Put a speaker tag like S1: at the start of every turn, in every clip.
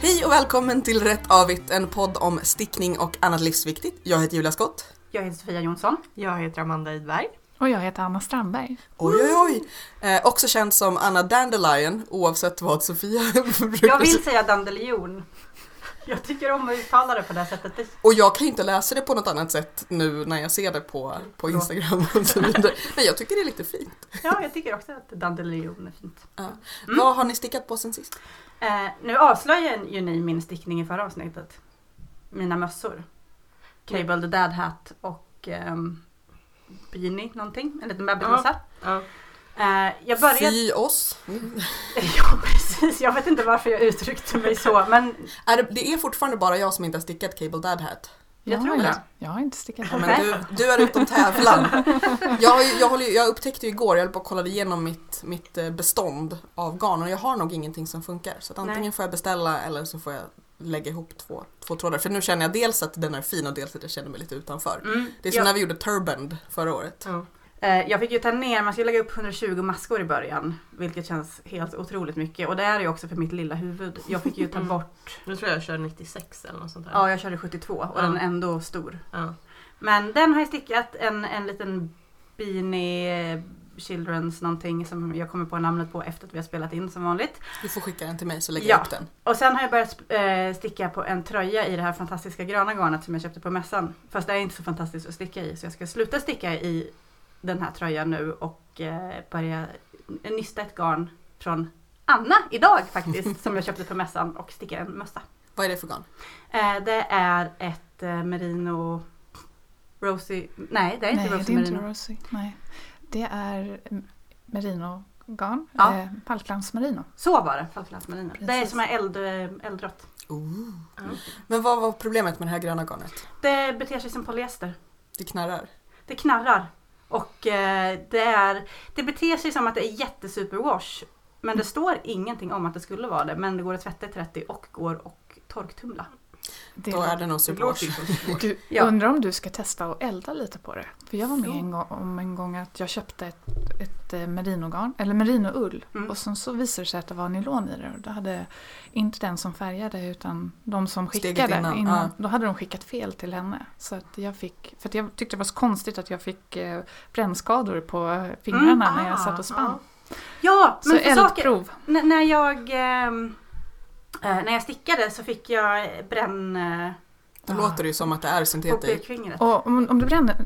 S1: Hej och välkommen till Rätt Avigt, en podd om stickning och annat livsviktigt. Jag heter Julia Skott.
S2: Jag heter Sofia Jonsson.
S3: Jag heter Amanda Idberg.
S4: Och jag heter Anna Strandberg.
S1: Oj, oj, oj! Eh, också känd som Anna Dandelion, oavsett vad Sofia brukar
S2: Jag vill
S1: säga.
S2: säga dandelion. Jag tycker om att uttala det på det här sättet.
S1: Och jag kan inte läsa det på något annat sätt nu när jag ser det på, på Instagram och så vidare. Men jag tycker det är lite fint.
S2: Ja, jag tycker också att dandelion är fint.
S1: Ja. Vad har ni stickat på sen sist?
S2: Eh, nu avslöjar ju ni min stickning i förra avsnittet. Mina mössor. Cable the Dad Hat och ehm, Beanie någonting. En liten bebismössa.
S3: Ja.
S2: Eh, jag började...
S1: Fy oss.
S2: Ja, precis. Jag vet inte varför jag uttryckte mig så. Men
S1: Är det, det är fortfarande bara jag som inte har stickat Cable Dad Hat.
S2: Jag tror
S4: har
S2: det.
S4: inte- Jag har inte stickat
S1: Ja, men du, du är utom tävlan. Jag, jag, håller, jag upptäckte ju igår, jag höll på och kollade igenom mitt, mitt eh, bestånd av garn och jag har nog ingenting som funkar. Så att antingen
S2: Nej.
S1: får jag beställa eller så får jag lägga ihop två, två trådar. För nu känner jag dels att den är fin och dels att jag känner mig lite utanför.
S2: mm,
S1: Det är som
S2: jag,
S1: när vi gjorde Turband förra året.
S3: Ja.
S2: Eh, jag fick ju ta ner, man ska lägga upp 120 maskor i början. Vilket känns helt otroligt mycket. Och det är ju också för mitt lilla huvud. Jag fick ju ta
S3: Mm.
S2: bort
S3: Nu tror jag jag kör 96 eller något sånt där.
S2: Ja, jag körde 72 och
S3: Ja.
S2: den är ändå stor.
S3: Ja.
S2: Men den har jag stickat en, en liten Beanie Children's någonting som jag kommer på namnet på efter att vi har spelat in som vanligt.
S1: Du får skicka den till mig så lägger
S2: Ja.
S1: jag upp den.
S2: Och sen har jag börjat eh, sticka på en tröja i det här fantastiska gröna garnet som jag köpte på mässan. Fast det är inte så fantastiskt att sticka i så jag ska sluta sticka i den här tröjan nu och eh, börja nysta ett garn från Anna idag faktiskt som jag köpte på mässan och sticka en mössa.
S1: Vad är det för garn?
S2: Eh, det är ett eh, merino Rosie. Nej, det är inte
S4: Nej, det
S2: Rosie
S4: är inte
S2: merino.
S4: Rosie. Nej. Det är mm, merinogarn.
S2: Ja.
S4: Eh, Falklandsmerino.
S2: Så var det, Falklandsmerino. Det är
S4: Precis.
S2: som är eld, eldrött.
S1: Ooh.
S3: Ja.
S1: Men vad var problemet med det här gröna garnet?
S2: Det beter sig som polyester.
S1: Det knarrar.
S2: Det knarrar. Och eh, det, är, det beter sig som att det är jättesuperwash. Men det står ingenting om att det skulle vara det. Men det går att tvätta i 30 och går att torktumla.
S4: Det
S1: Då är det nog superwash.
S3: så.
S4: Du,
S2: Ja.
S4: Undrar om du ska testa att elda lite på det? För jag var med en gång, om en gång att jag köpte ett, ett eh, merinogarn, eller merinoull.
S2: Mm.
S4: Och sen så visade det sig att det var nylon i det. Och då hade inte den som färgade utan de som
S1: Steget
S4: skickade.
S1: innan,
S4: Innan,
S1: ja.
S4: Då hade de skickat fel till henne. Så att jag fick, för att jag tyckte det var så konstigt att jag fick eh, brännskador på fingrarna
S2: Mm,
S4: när jag
S2: ah,
S4: satt och spann.
S2: Ja,
S4: Så
S2: men för saker,
S4: eldprov.
S2: N- när jag eh, när jag stickade så fick jag bränn eh,
S1: Då
S4: Ah.
S1: låter det ju som att det är
S2: på
S1: syntet i.
S2: pekfingret.
S4: Och om, om du bränner,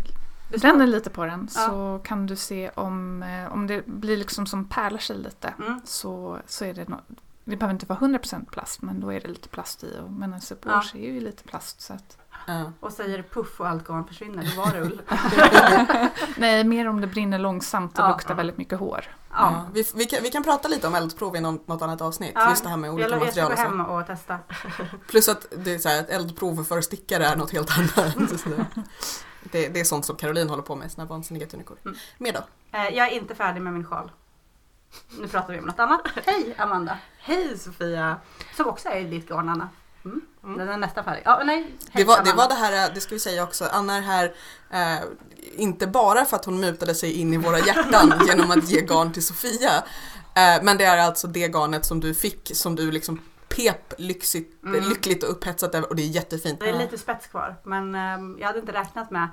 S4: bränner lite på den
S2: Ja.
S4: så kan du se om, eh, om det blir liksom som pärlar sig lite.
S2: Mm.
S4: Så, så är det nå- det behöver inte vara 100% plast men då är det lite plast i. Och, men en superwash är ju lite plast. Så att,
S1: Ja.
S2: Och säger det puff och allt garn försvinner, då var det ull.
S4: nej, mer om det brinner långsamt och
S2: Ja.
S4: luktar väldigt mycket hår.
S1: Ja. Vi, vi, kan, vi kan prata lite om eldprov i något annat avsnitt. Just det här med olika
S2: Jag, jag ska
S1: material
S2: gå
S1: och så.
S2: hem och testa.
S1: Plus att det är så här, ett eldprov för stickare är något helt annat. Så det, det, det är sånt som Caroline håller på med, sina vansinniga tunikor.
S2: Mm.
S1: Mer då?
S2: Eh, jag är inte färdig med min sjal. Nu pratar vi om något annat. Hej Amanda!
S3: Hej Sofia!
S2: Som också är i ditt garn Anna. Mm.
S3: Mm.
S2: Den är nästan färdig. Ja, nej.
S1: Det var, det var det här, det ska vi säga också, Anna är här eh, inte bara för att hon mutade sig in i våra hjärtan genom att ge garn till Sofia. Eh, men det är alltså det garnet som du fick, som du liksom pep lyxigt,
S2: Mm.
S1: lyckligt och upphetsat över och det är jättefint.
S2: Det är lite spets kvar. Men ehm, jag hade inte räknat med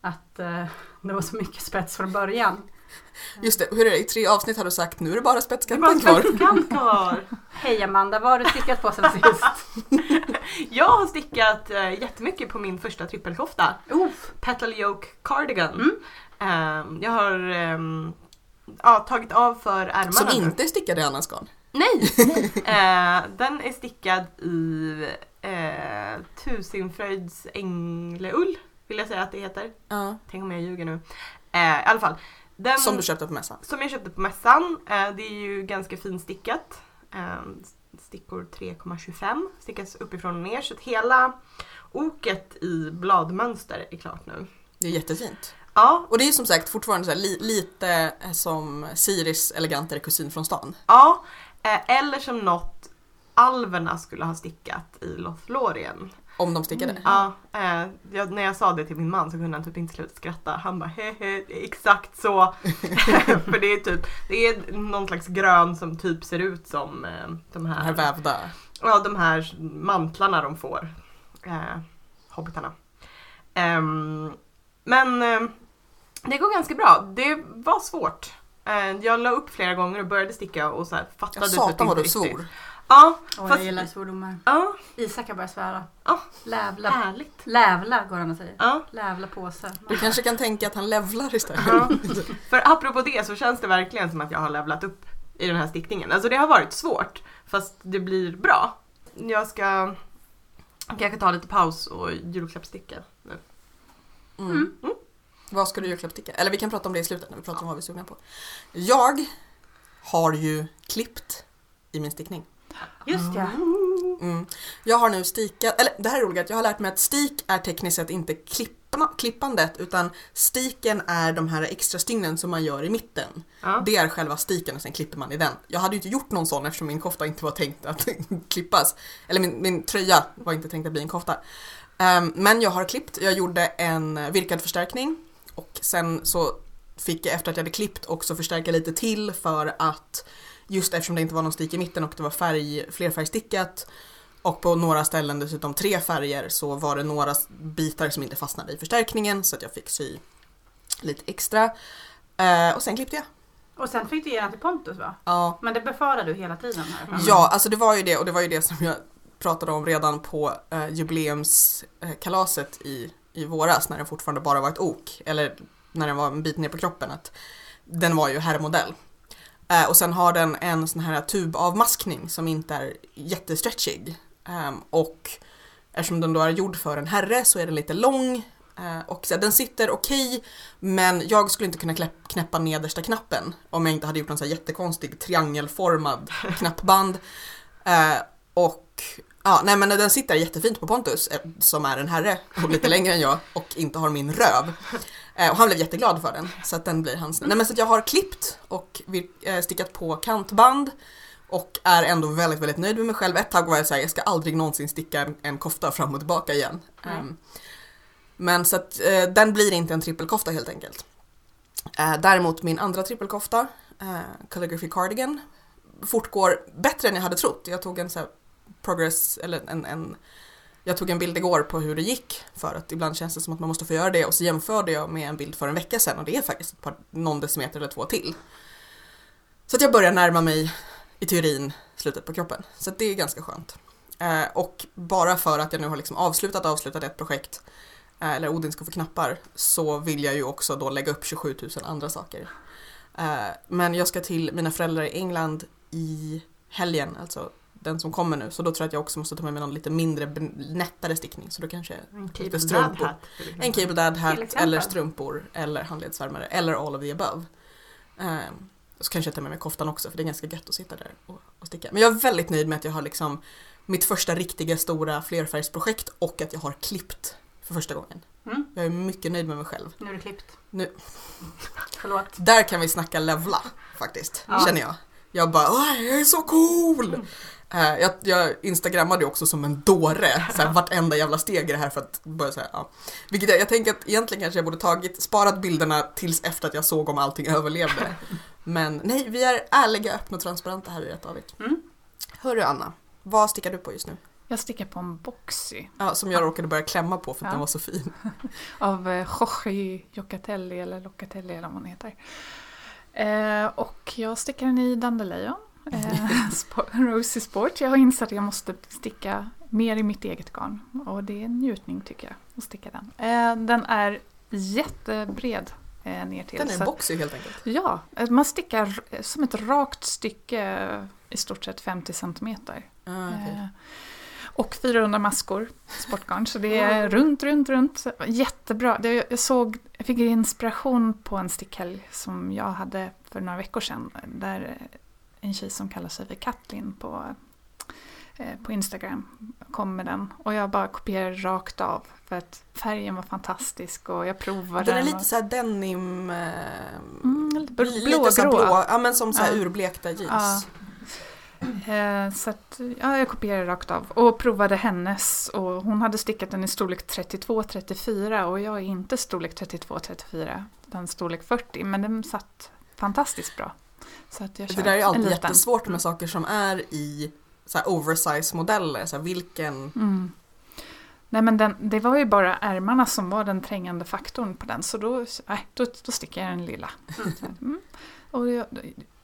S2: att eh, det var så mycket spets från början.
S1: Just det, hur är det? I tre avsnitt har du sagt nu är det bara spetskanten kvar.
S3: spetskant kvar!
S2: Hej Amanda, vad har du stickat på sen sist?
S3: Jag har stickat äh, jättemycket på min första trippelkofta.
S2: Uff.
S3: Petal Yoke Cardigan.
S2: Mm.
S3: Ehm, jag har ehm, ja, tagit av för ärmarna.
S1: Som inte är stickade i Annas garn.
S3: Nej! Eh, den är stickad i uh, Tusenfröjds ängleull, vill jag säga att det heter.
S1: Ja.
S3: Tänk om jag ljuger nu. Eh, I alla fall. Den,
S1: Som du köpte på mässan.
S3: som jag köpte på mässan. Eh, det är ju ganska finstickat. Eh, stickor 3,25 stickas uppifrån och ner så att hela oket i bladmönster är klart nu.
S1: Det är jättefint.
S3: Ja,
S1: Och det är som sagt fortfarande så li, lite som Siris elegantare kusin från stan.
S3: ja. Eh, eller som något alverna skulle ha stickat i Lothlorien.
S1: Om de stickade?
S2: Mm.
S3: Ja, eh, jag, när jag sa det till min man så kunde han typ inte sluta skratta. Han bara hehe, exakt så. För det är typ, det är någon slags grön som typ ser ut som eh, de
S1: här
S3: här,
S1: vävda.
S3: ja, de här mantlarna de får. Eh, hobbitarna. Ehm, men eh, det går ganska bra. Det var svårt. Eh, jag la upp flera gånger och började sticka och så här fattade
S1: Jag
S3: typ
S1: satan vad
S3: inte
S1: du
S3: riktigt.
S1: svor.
S3: Ja,
S2: Åh,
S3: Fast-
S2: jag gillar svordomar.
S3: ja,
S2: Isak har börjat svära.
S3: Ja.
S2: Lävla.
S3: härligt.
S2: Lävla går han att säga.
S3: Ja.
S2: Lävla påse.
S1: Du kanske kan tänka att han levlar istället.
S3: Ja. För apropå det så känns det verkligen som att jag har levlat upp i den här stickningen. Alltså det har varit svårt fast det blir bra. Jag ska kanske ta lite paus och julklappssticka nu.
S1: Mm. Vad ska du julklappssticka? Eller vi kan prata om det i slutet när vi pratar om vad vi är sugna på. Jag har ju klippt i min stickning.
S2: Just ja.
S1: Mm. Jag har nu stickat, eller det här är roligt, jag har lärt mig att stik är tekniskt sett inte klippa, klippandet utan stiken är de här extra stygnen som man gör i mitten.
S3: Ja.
S1: Det är själva stiken och sen klipper man i den. Jag hade ju inte gjort någon sån eftersom min kofta inte var tänkt att klippas. Eller min, min tröja var inte tänkt att bli en kofta. Ehm, men jag har klippt, jag gjorde en virkad förstärkning och sen så fick jag efter att jag hade klippt också förstärka lite till för att just eftersom det inte var någon stik i mitten och det var färg, flerfärgstickat och på några ställen dessutom tre färger så var det några bitar som inte fastnade i förstärkningen så att jag fick sy lite extra. Eh, och sen klippte jag.
S2: Och sen fick du ge den till Pontus va?
S1: Ja.
S2: Men det befarar du hela tiden här.
S1: Ja, alltså det var ju det och det var ju det som jag pratade om redan på eh, jubileumskalaset i, i våras när den fortfarande bara var ett ok, eller när den var en bit ner på kroppen, att den var ju herrmodell. Eh, och sen har den en sån här tubavmaskning som inte är jättestretchig. Ehm, och eftersom den då är gjord för en herre så är den lite lång. Eh, och så, den sitter okej, men jag skulle inte kunna knäppa nedersta knappen om jag inte hade gjort någon så här jättekonstig triangelformad knappband. Eh, och ja, nej men den sitter jättefint på Pontus som är en herre och lite längre än jag och inte har min röv. Eh, och han blev jätteglad för den så att den blir hans. Nej men så att jag har klippt och eh, stickat på kantband och är ändå väldigt, väldigt nöjd med mig själv. Ett tag var jag såhär, jag ska aldrig någonsin sticka en, kofta fram och tillbaka igen. Ehm, men så att eh, den blir inte en trippelkofta helt enkelt. Däremot min andra trippelkofta, Calligraphy Cardigan, fortgår bättre än jag hade trott. Jag tog en så här progress, eller en, en jag tog en bild igår på hur det gick för att ibland känns det som att man måste få göra det och så jämförde jag med en bild för en vecka sedan och det är faktiskt ett par, någon decimeter eller två till. Så att jag börjar närma mig i teorin slutet på kroppen. Så att det är ganska skönt. Eh, och bara för att jag nu har liksom avslutat avslutat ett projekt eh, eller Odin ska få knappar så vill jag ju också då lägga upp 27 000 andra saker. Eh, men jag ska till mina föräldrar i England i helgen, alltså den som kommer nu. Så då tror jag att jag också måste ta med mig någon lite mindre, nättare stickning. Så då kanske
S3: En
S1: Lite strumpor.
S3: hat.
S1: en cable dad hat eller strumpor eller handledsvärmare eller all of the above. Um, så kanske jag tar med mig koftan också för det är ganska gött att sitta där och, och sticka. Men jag är väldigt nöjd med att jag har liksom mitt första riktiga stora flerfärgsprojekt och att jag har klippt för första gången.
S2: Mm.
S1: Jag är mycket nöjd med mig själv.
S2: Nu är det klippt.
S1: Nu.
S2: Förlåt.
S1: Där kan vi snacka levla faktiskt,
S2: Ja.
S1: känner jag. Jag bara "Åh, jag är så cool! Eh, jag, jag instagrammade också som en dåre, så här, vartenda jävla steg i det här för att börja säga ja. Vilket jag, jag tänker att egentligen kanske jag borde tagit, sparat bilderna tills efter att jag såg om allting överlevde. Men nej, vi är ärliga, öppna och transparenta här i Rätt Avigt.
S2: Mm.
S1: Hörru Anna, vad stickar du på just nu?
S4: Jag stickar på en boxy
S1: Ja, som jag råkade börja klämma på för att
S4: Ja.
S1: den var så fin.
S4: av eh, Jorge Jocatelli eller Locatelli eller vad man heter. Eh, och jag stickar den i Dandelion. Eh, Rosy Sport. Jag har insett att jag måste sticka mer i mitt eget garn. Och det är en njutning tycker jag att sticka den. Eh, den är jättebred eh, ner till.
S1: Den är
S4: att-
S1: boxy helt enkelt.
S4: Ja, eh, man stickar som ett rakt stycke eh, i stort sett 50 centimeter.
S1: Ah, okej.
S4: Eh, Och 400 maskor sportgarn, så det är runt, runt, runt. Jättebra. Det, jag, såg, jag fick inspiration på en stickhelg som jag hade för några veckor sedan. Där en tjej som kallar sig för Katlin på, eh, på Instagram kom med den. Och jag bara kopierade rakt av. För att färgen var fantastisk och jag provade
S1: Den är
S4: den.
S1: lite
S4: och-
S1: såhär denim... Eh,
S4: Mm, lite
S1: Lite
S4: blågrå.
S1: blå, ja men som så här
S4: Ja.
S1: urblekta jeans.
S4: Ja. Eh, så att, ja, jag kopierade rakt av och provade hennes och hon hade stickat den i storlek 32-34 och jag är inte storlek 32-34 utan storlek 40 men den satt fantastiskt bra. Så att jag
S1: Det där är alltid jättesvårt med saker som är i så här oversize modeller. Så här, vilken...
S4: Mm. Nej men den, det var ju bara ärmarna som var den trängande faktorn på den så då, nej, då, då sticker jag den lilla. Mm. Och jag,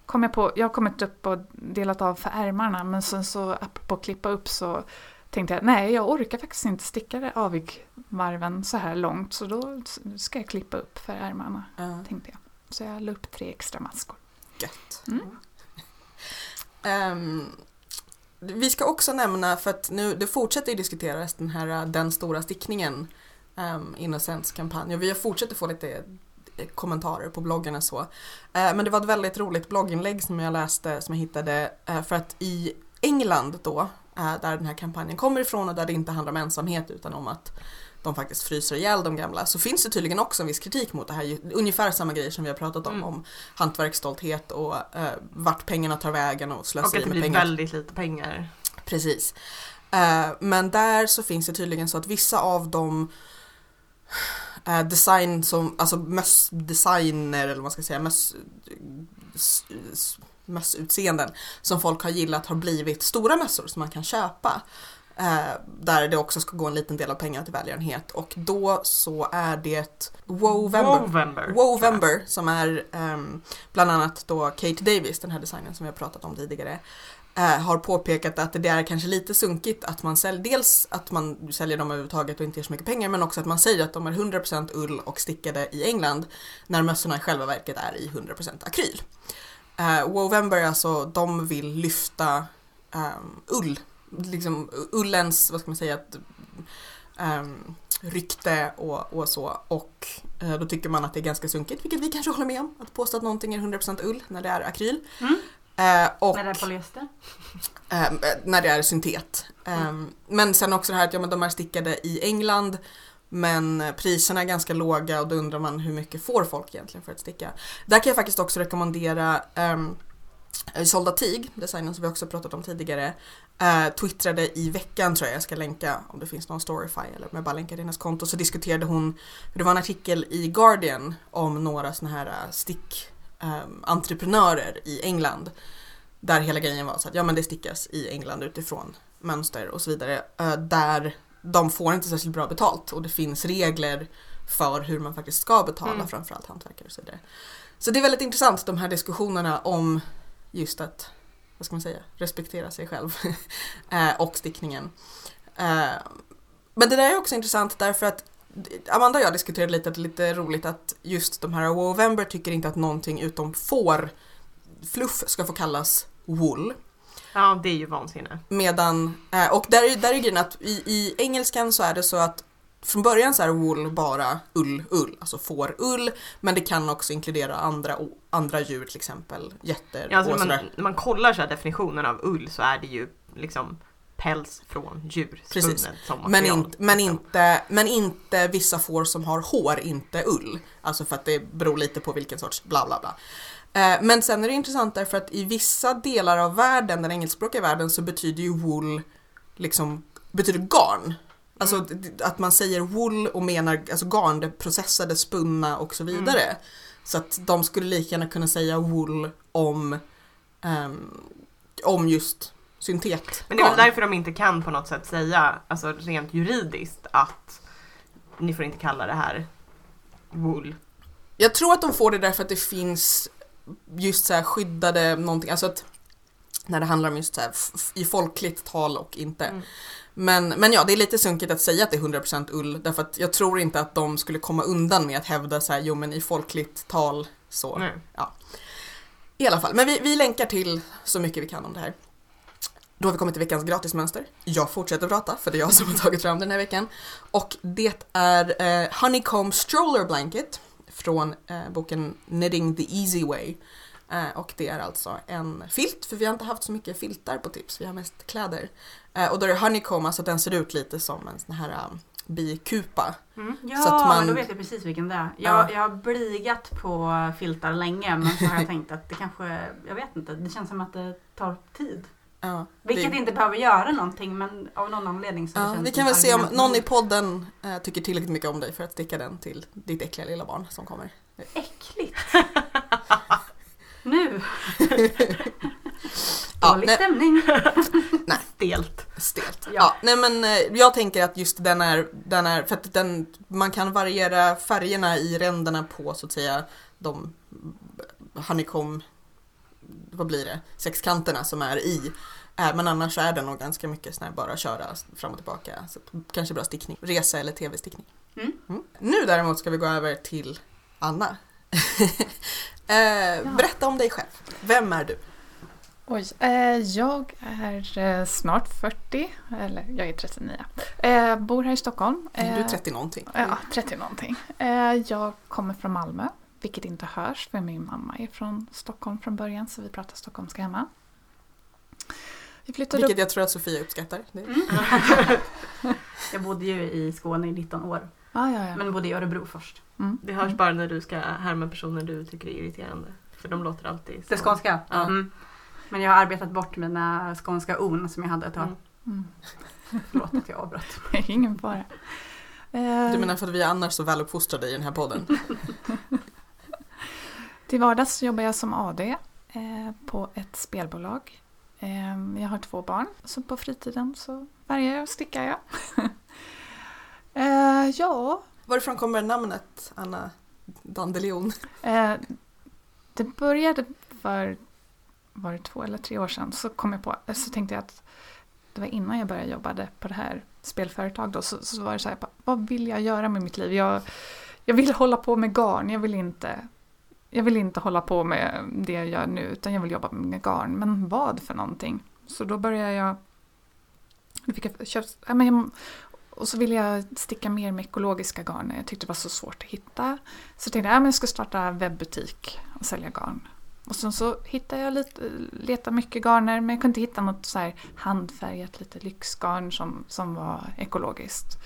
S4: kom jag, på, jag har kommit upp och delat av för ärmarna men sen så apropå att klippa upp så tänkte jag nej jag orkar faktiskt inte sticka det avigvarven så här långt så då ska jag klippa upp för ärmarna
S1: Ja,
S4: tänkte jag. Så jag la upp tre extra maskor
S1: gött.
S4: Mm.
S1: Vi ska också nämna, för att nu det fortsätter ju diskuteras den här eh, Den stora stickningen, ehm, um, Innocents kampanj och vi har fortsätter få lite eh, kommentarer på bloggen och så. Eh, men det var ett väldigt roligt blogginlägg som jag läste som jag hittade för att i England då, där den här kampanjen kommer ifrån och där det inte handlar om ensamhet utan om att de faktiskt fryser ihjäl de gamla så finns det tydligen också en viss kritik mot det här. Ungefär samma grejer som vi har pratat om,
S3: Mm.
S1: om hantverksstolthet och eh, vart pengarna tar vägen och
S3: Och
S1: slöseri
S3: att det
S1: med
S3: blir
S1: pengar.
S3: väldigt lite pengar.
S1: Precis. Eh, men där så finns det tydligen så att vissa av de eh, design som, alltså mössdesigner eller vad man ska säga, möss, mössutseenden som folk har gillat har blivit stora mössor som man kan köpa. Eh, där det också ska gå en liten del av pengarna till välgörenhet och då så är det Wovember.
S3: Wovember.
S1: Wovember som är ehm, bland annat då Kate Davis, den här designen som vi har pratat om tidigare, eh, har påpekat att det är kanske lite sunkigt att man säljer, dels att man säljer dem överhuvudtaget och inte ger så mycket pengar men också att man säger att de är 100% ull och stickade i England när mössorna i själva verket är i 100% akryl. Uh, Wovember alltså, de vill lyfta ehm, ull, liksom ullens, vad ska man säga, att, ehm, rykte och, och så och eh, då tycker man att det är ganska sunkigt, vilket vi kanske håller med om, att påstå att någonting är 100% ull när det är akryl.
S2: Mm.
S1: Eh, och
S2: När det är polyester.
S1: eh, när det är syntet. Eh, Men sen också det här att ja, men de är stickade i England men priserna är ganska låga och då undrar man hur mycket får folk egentligen för att sticka. Där kan jag faktiskt också rekommendera um, Solda Tig, designen som vi också pratat om tidigare, eh, twittrade i veckan tror jag, jag ska länka om det finns någon Storyfy eller om jag bara länkar hennes konto, så diskuterade hon, det var en artikel i Guardian om några såna här eh, stick eh, entreprenörer i England. Där hela grejen var så att ja men det stickas i England utifrån mönster och så vidare. eh, Där de får inte särskilt bra betalt och det finns regler för hur man faktiskt ska betala
S3: Mm.
S1: framförallt hantverkare och så vidare. Så det är väldigt intressant de här diskussionerna om just att, vad ska man säga, respektera sig själv eh, och stickningen. Eh, Men det där är också intressant därför att Amanda och jag diskuterade lite att det är lite roligt att just de här Wovember tycker inte att någonting utom får fluff ska få kallas wool.
S3: Ja, det är ju vansinne.
S1: Medan, eh, och där är, där är grejen att i, i engelskan så är det så att från början så är wool bara ull, ull, alltså får ull, men det kan också inkludera andra, andra djur, till exempel getter
S3: Ja, alltså
S1: och
S3: när, man,
S1: sådär.
S3: när man kollar så här definitionen av ull så är det ju liksom päls från djur
S1: Precis.
S3: som
S1: Men,
S3: material,
S1: inte, men,
S3: liksom.
S1: inte, men inte vissa får som har hår, inte ull. Alltså för att det beror lite på vilken sorts bla bla bla. Eh, Men sen är det intressant därför att i vissa delar av världen, den engelskspråkiga världen, så betyder ju wool liksom, betyder garn. Alltså
S3: Mm.
S1: att man säger wool och menar alltså garn, det processade, spunna och så
S3: Mm.
S1: vidare. Så att de skulle lika gärna kunna säga wool om, ehm, om just syntetgarn.
S3: Men det är väl därför de inte kan på något sätt säga, alltså rent juridiskt, att ni får inte kalla det här wool.
S1: Jag tror att de får det därför att det finns just så här skyddade någonting, alltså att när det handlar om just så här i folkligt tal och inte.
S3: Mm.
S1: Men, men ja, det är lite sunkigt att säga att det är 100% ull därför att jag tror inte att de skulle komma undan med att hävda så här, jo men i folkligt tal så.
S3: Nej.
S1: I alla fall, men vi, vi länkar till så mycket vi kan om det här. Då har vi kommit till veckans gratismönster. Jag fortsätter prata för det är jag som har tagit fram den här veckan. Och det är eh, Honeycomb Stroller Blanket från eh, boken Knitting the Easy Way. Eh, och det är alltså en filt, för vi har inte haft så mycket filtar på tips, vi har mest kläder. Eh, och då är det honeycomb, alltså den ser ut lite som en sån här um, bikupa.
S3: Mm.
S2: Ja,
S1: Så att man-
S2: då vet jag precis vilken det är. Jag,
S1: Ja.
S2: jag har bligat på filtar länge men så har jag tänkt att det kanske, jag vet inte, det känns som att det tar tid.
S1: Ja,
S2: Vilket
S1: vi,
S2: inte behöver göra någonting men av någon anledning så
S1: ja,
S2: känns
S1: vi
S2: det
S1: kan väl se om någon i podden eh, tycker tillräckligt mycket om dig för att sticka den till ditt äckliga lilla barn som kommer.
S2: Äckligt! Nu! Dålig
S1: nej.
S2: stämning.
S3: Stelt.
S1: Stelt. Ja.
S2: Ja.
S1: nej men eh, jag tänker att just den är, den är, för att den, man kan variera färgerna i ränderna på så att säga de honeycomb, vad blir det, sexkanterna som är i. Eh, Men annars är den nog ganska mycket sån här bara köra fram och tillbaka. Så kanske bra stickning, resa eller tv-stickning.
S2: Mm.
S1: Nu däremot ska vi gå över till Anna. eh, Berätta om dig själv. Vem är du?
S4: Oj, eh, jag är eh, snart 40, eller jag är 39. Eh, bor här i Stockholm.
S1: Du är
S4: Eh,
S1: 30 någonting.
S4: Ja, 30 någonting. Eh, jag kommer från Malmö, vilket inte hörs för min mamma är från Stockholm från början så vi pratar stockholmska hemma. Vi flyttade
S1: Vilket
S4: upp...
S1: jag tror att Sofia uppskattar.
S2: Mm. Jag bodde ju i Skåne i 19 år.
S4: Ah, ja, ja.
S2: Men bodde i Örebro först.
S4: Mm.
S3: Det hörs bara när du ska härma personer du tycker är irriterande. För de låter alltid så.
S2: Det skånska?
S3: Ja.
S2: Mm. Men jag har arbetat bort mina skånska on som jag hade ett tag.
S3: Mm.
S4: Mm.
S2: Förlåt att jag avbröt.
S4: Ingen fara. Eh,
S1: Du menar för att vi är annars så väluppfostrade i den här podden?
S4: Till vardags så jobbar jag som AD eh, på ett spelbolag. Eh, jag har två barn, så på fritiden så färgar och stickar jag. Eh, ja,
S1: Varifrån kommer namnet Anna Dandelion?
S4: eh, det började för var det två eller tre år sedan så kom jag på, så tänkte jag att det var innan jag började jobba på det här spelföretag då, så, så var det så här, vad vill jag göra med mitt liv? Jag, jag vill hålla på med garn, jag vill inte jag vill inte hålla på med det jag gör nu utan jag vill jobba med garn. Men vad för någonting? Så då började jag... Då fick jag köpt, ja, men jag och så ville jag sticka mer med ekologiska garn. Jag tyckte det var så svårt att hitta. Så tänkte jag att jag ska starta webbutik och sälja garn. Och sen så hittade jag lite, letade mycket garner men jag kunde inte hitta något så här handfärgat lite lyxgarn som, som var ekologiskt.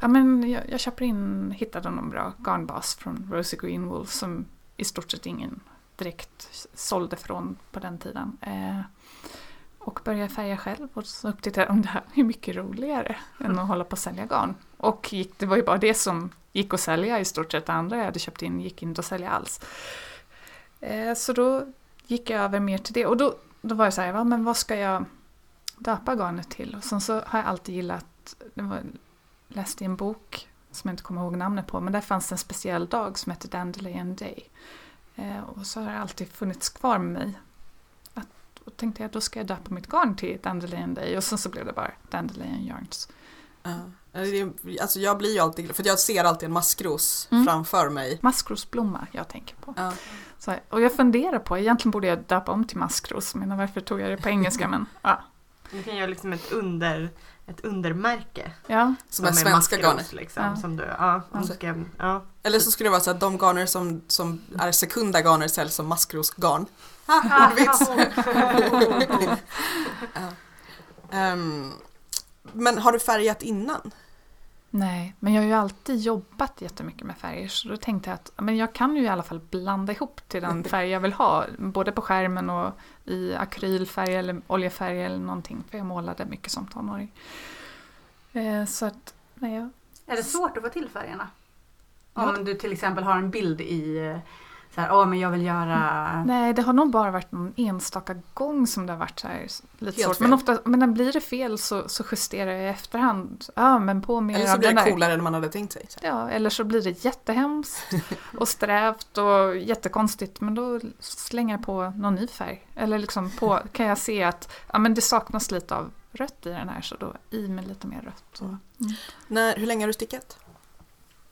S4: Ja, men jag, jag köper in, hittade någon bra garnbas från Rosie Greenwool som i stort sett ingen direkt sålde från på den tiden. Eh, och började färga själv och så upptäckte jag att det här är mycket roligare än att hålla på och sälja garn. Och gick, det var ju bara det som gick att sälja i stort sett. Det andra jag hade köpt in gick inte att sälja alls. Eh, så då gick jag över mer till det. Och då, då var jag så här, va, men vad ska jag döpa garnet till? Och sen så har jag alltid gillat, var, läste i en bok som jag inte kommer ihåg namnet på, men där fanns en speciell dag som hette Dandelion Day. Eh, och så har det alltid funnits kvar med mig. Och tänkte jag, då ska jag döpa mitt garn till Dandelion Day och sen så blev det bara Dandelion Yarns.
S1: Är- Alltså jag blir ju alltid för jag ser alltid en maskros
S4: Mm.
S1: framför mig.
S4: Maskrosblomma jag tänker på.
S1: Ja.
S4: Så, och jag funderar på, egentligen borde jag döpa om till maskros, men varför tog jag det på engelska? Men ja,
S3: Du kan göra liksom ett, under, ett undermärke.
S4: ja.
S1: Som är
S3: är
S1: svenska
S3: maskros,
S1: garnet.
S3: Liksom,
S4: Ja.
S3: som du, ja, ska, ja.
S1: Eller så skulle det vara så att de garner som, som är sekunda garner säljs som maskrosgarn. Ordvits! ja. Ehm, men har du färgat innan?
S4: Nej, men jag har ju alltid jobbat jättemycket med färger så då tänkte jag att men jag kan ju i alla fall blanda ihop till den färg jag vill ha. Både på skärmen och i akrylfärg eller oljefärg eller någonting. För jag målade mycket som tonåring. Eh, så att, nej, jag,
S2: Är det svårt att få till färgerna?
S4: Ja.
S2: Om du till exempel har en bild i eh, så här, åh men jag vill göra...
S4: nej, det har nog bara varit någon enstaka gång som det har varit så här lite svårt. Men, ofta, men när blir det fel så, så justerar jag i efterhand. Ja, men på mer
S1: Eller så blir det
S4: där.
S1: coolare än man hade tänkt sig. Så.
S4: Ja, eller så blir det jättehemskt och strävt och jättekonstigt men då slänger jag på någon ny färg. Eller liksom på, kan jag se att ja, men det saknas lite av rött i den här så då i med lite mer rött. Så. Mm.
S1: När, hur länge har du stickat?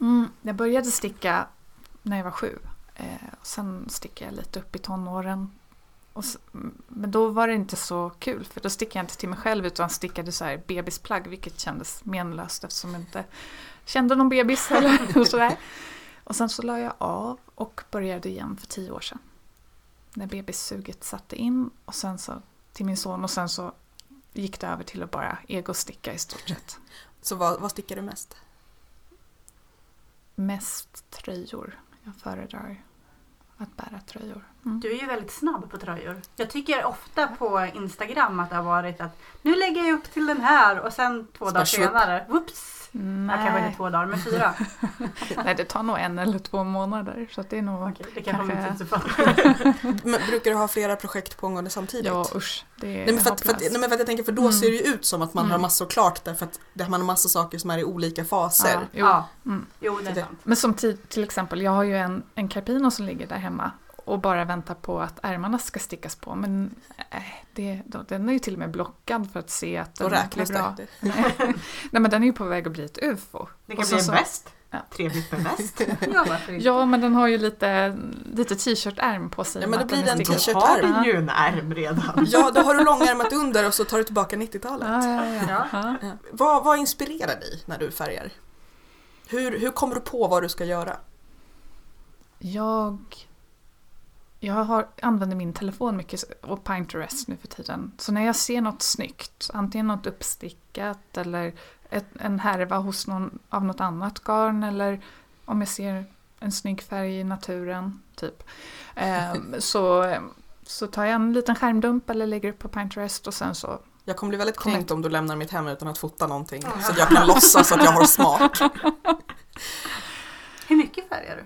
S4: Mm, jag började sticka när jag var sju. Eh, sen stickade jag lite upp i tonåren. Och men då var det inte så kul för då stickade jag inte till mig själv utan stickade så här bebisplagg vilket kändes menlöst eftersom jag inte kände någon bebis eller sådär. Och sen så la jag av och började igen för tio år sedan. När bebissuget satte in och sen så till min son och sen så gick det över till att bara egosticka i stort sett.
S1: Så vad, vad stickar du mest?
S4: Mest tröjor. Jag föredrar att bära tröjor.
S2: Du är ju väldigt snabb på tröjor. Jag tycker ofta på Instagram att det har varit att nu lägger jag upp till den här och sen två
S1: Så
S2: dagar senare, whoops! Ja, kanske inte
S4: Nej.
S2: två dagar, men fyra.
S4: Nej, det tar nog en eller två månader. Så att det är nog...
S2: Okej, det kanske.
S1: Men brukar du ha flera projekt pågående samtidigt?
S4: Ja, usch. Det är
S1: Nej men, för att, för att,
S4: hopplöst.
S1: nej men för att jag tänker för då
S4: Mm.
S1: ser det ju ut som att man har
S4: Mm.
S1: massor klart därför att det- man har massa saker som är i olika faser.
S4: Ja, jo.
S2: Ja.
S4: Mm.
S2: Jo, det är sant.
S4: Men som till, till exempel, jag har ju en, en carpino som ligger där hemma och bara väntar på att ärmarna ska stickas på. Men äh, det, då, den är ju till och med blockad för att se att den blir bra.
S1: det.
S4: Nej. Nej men den är ju på väg att bli ett ufo.
S3: Det
S4: Och
S3: kan
S4: så-
S3: bli en väst.
S4: Ja.
S3: Trevligt med väst.
S2: Ja?
S4: Ja men den har ju lite, lite t-shirt-ärm på sig.
S1: Ja, men då blir
S4: den
S1: en
S4: är stickad.
S3: Då har
S1: t-shirt-ärm.
S3: vi ju en ärm redan.
S1: Ja, då har du långärmat under och så tar du tillbaka 90-talet.
S4: Ja, ja, ja.
S2: Ja.
S4: ja.
S1: Ja. Vad, vad inspirerar dig när du färgar? Hur, hur kommer du på vad du ska göra?
S4: Jag, jag har, använder min telefon mycket och Pinterest nu för tiden. Så när jag ser något snyggt, antingen något uppstickat eller ett, en härva hos någon, av något annat garn eller om jag ser en snygg färg i naturen, typ. ehm, så, så tar jag en liten skärmdump eller lägger upp på Pinterest och sen så
S1: Jag kommer bli väldigt kränkt om du lämnar mitt hem utan att fota någonting.
S2: Ja.
S1: Så att jag kan låtsas att jag har smart.
S2: Hur mycket färgar du?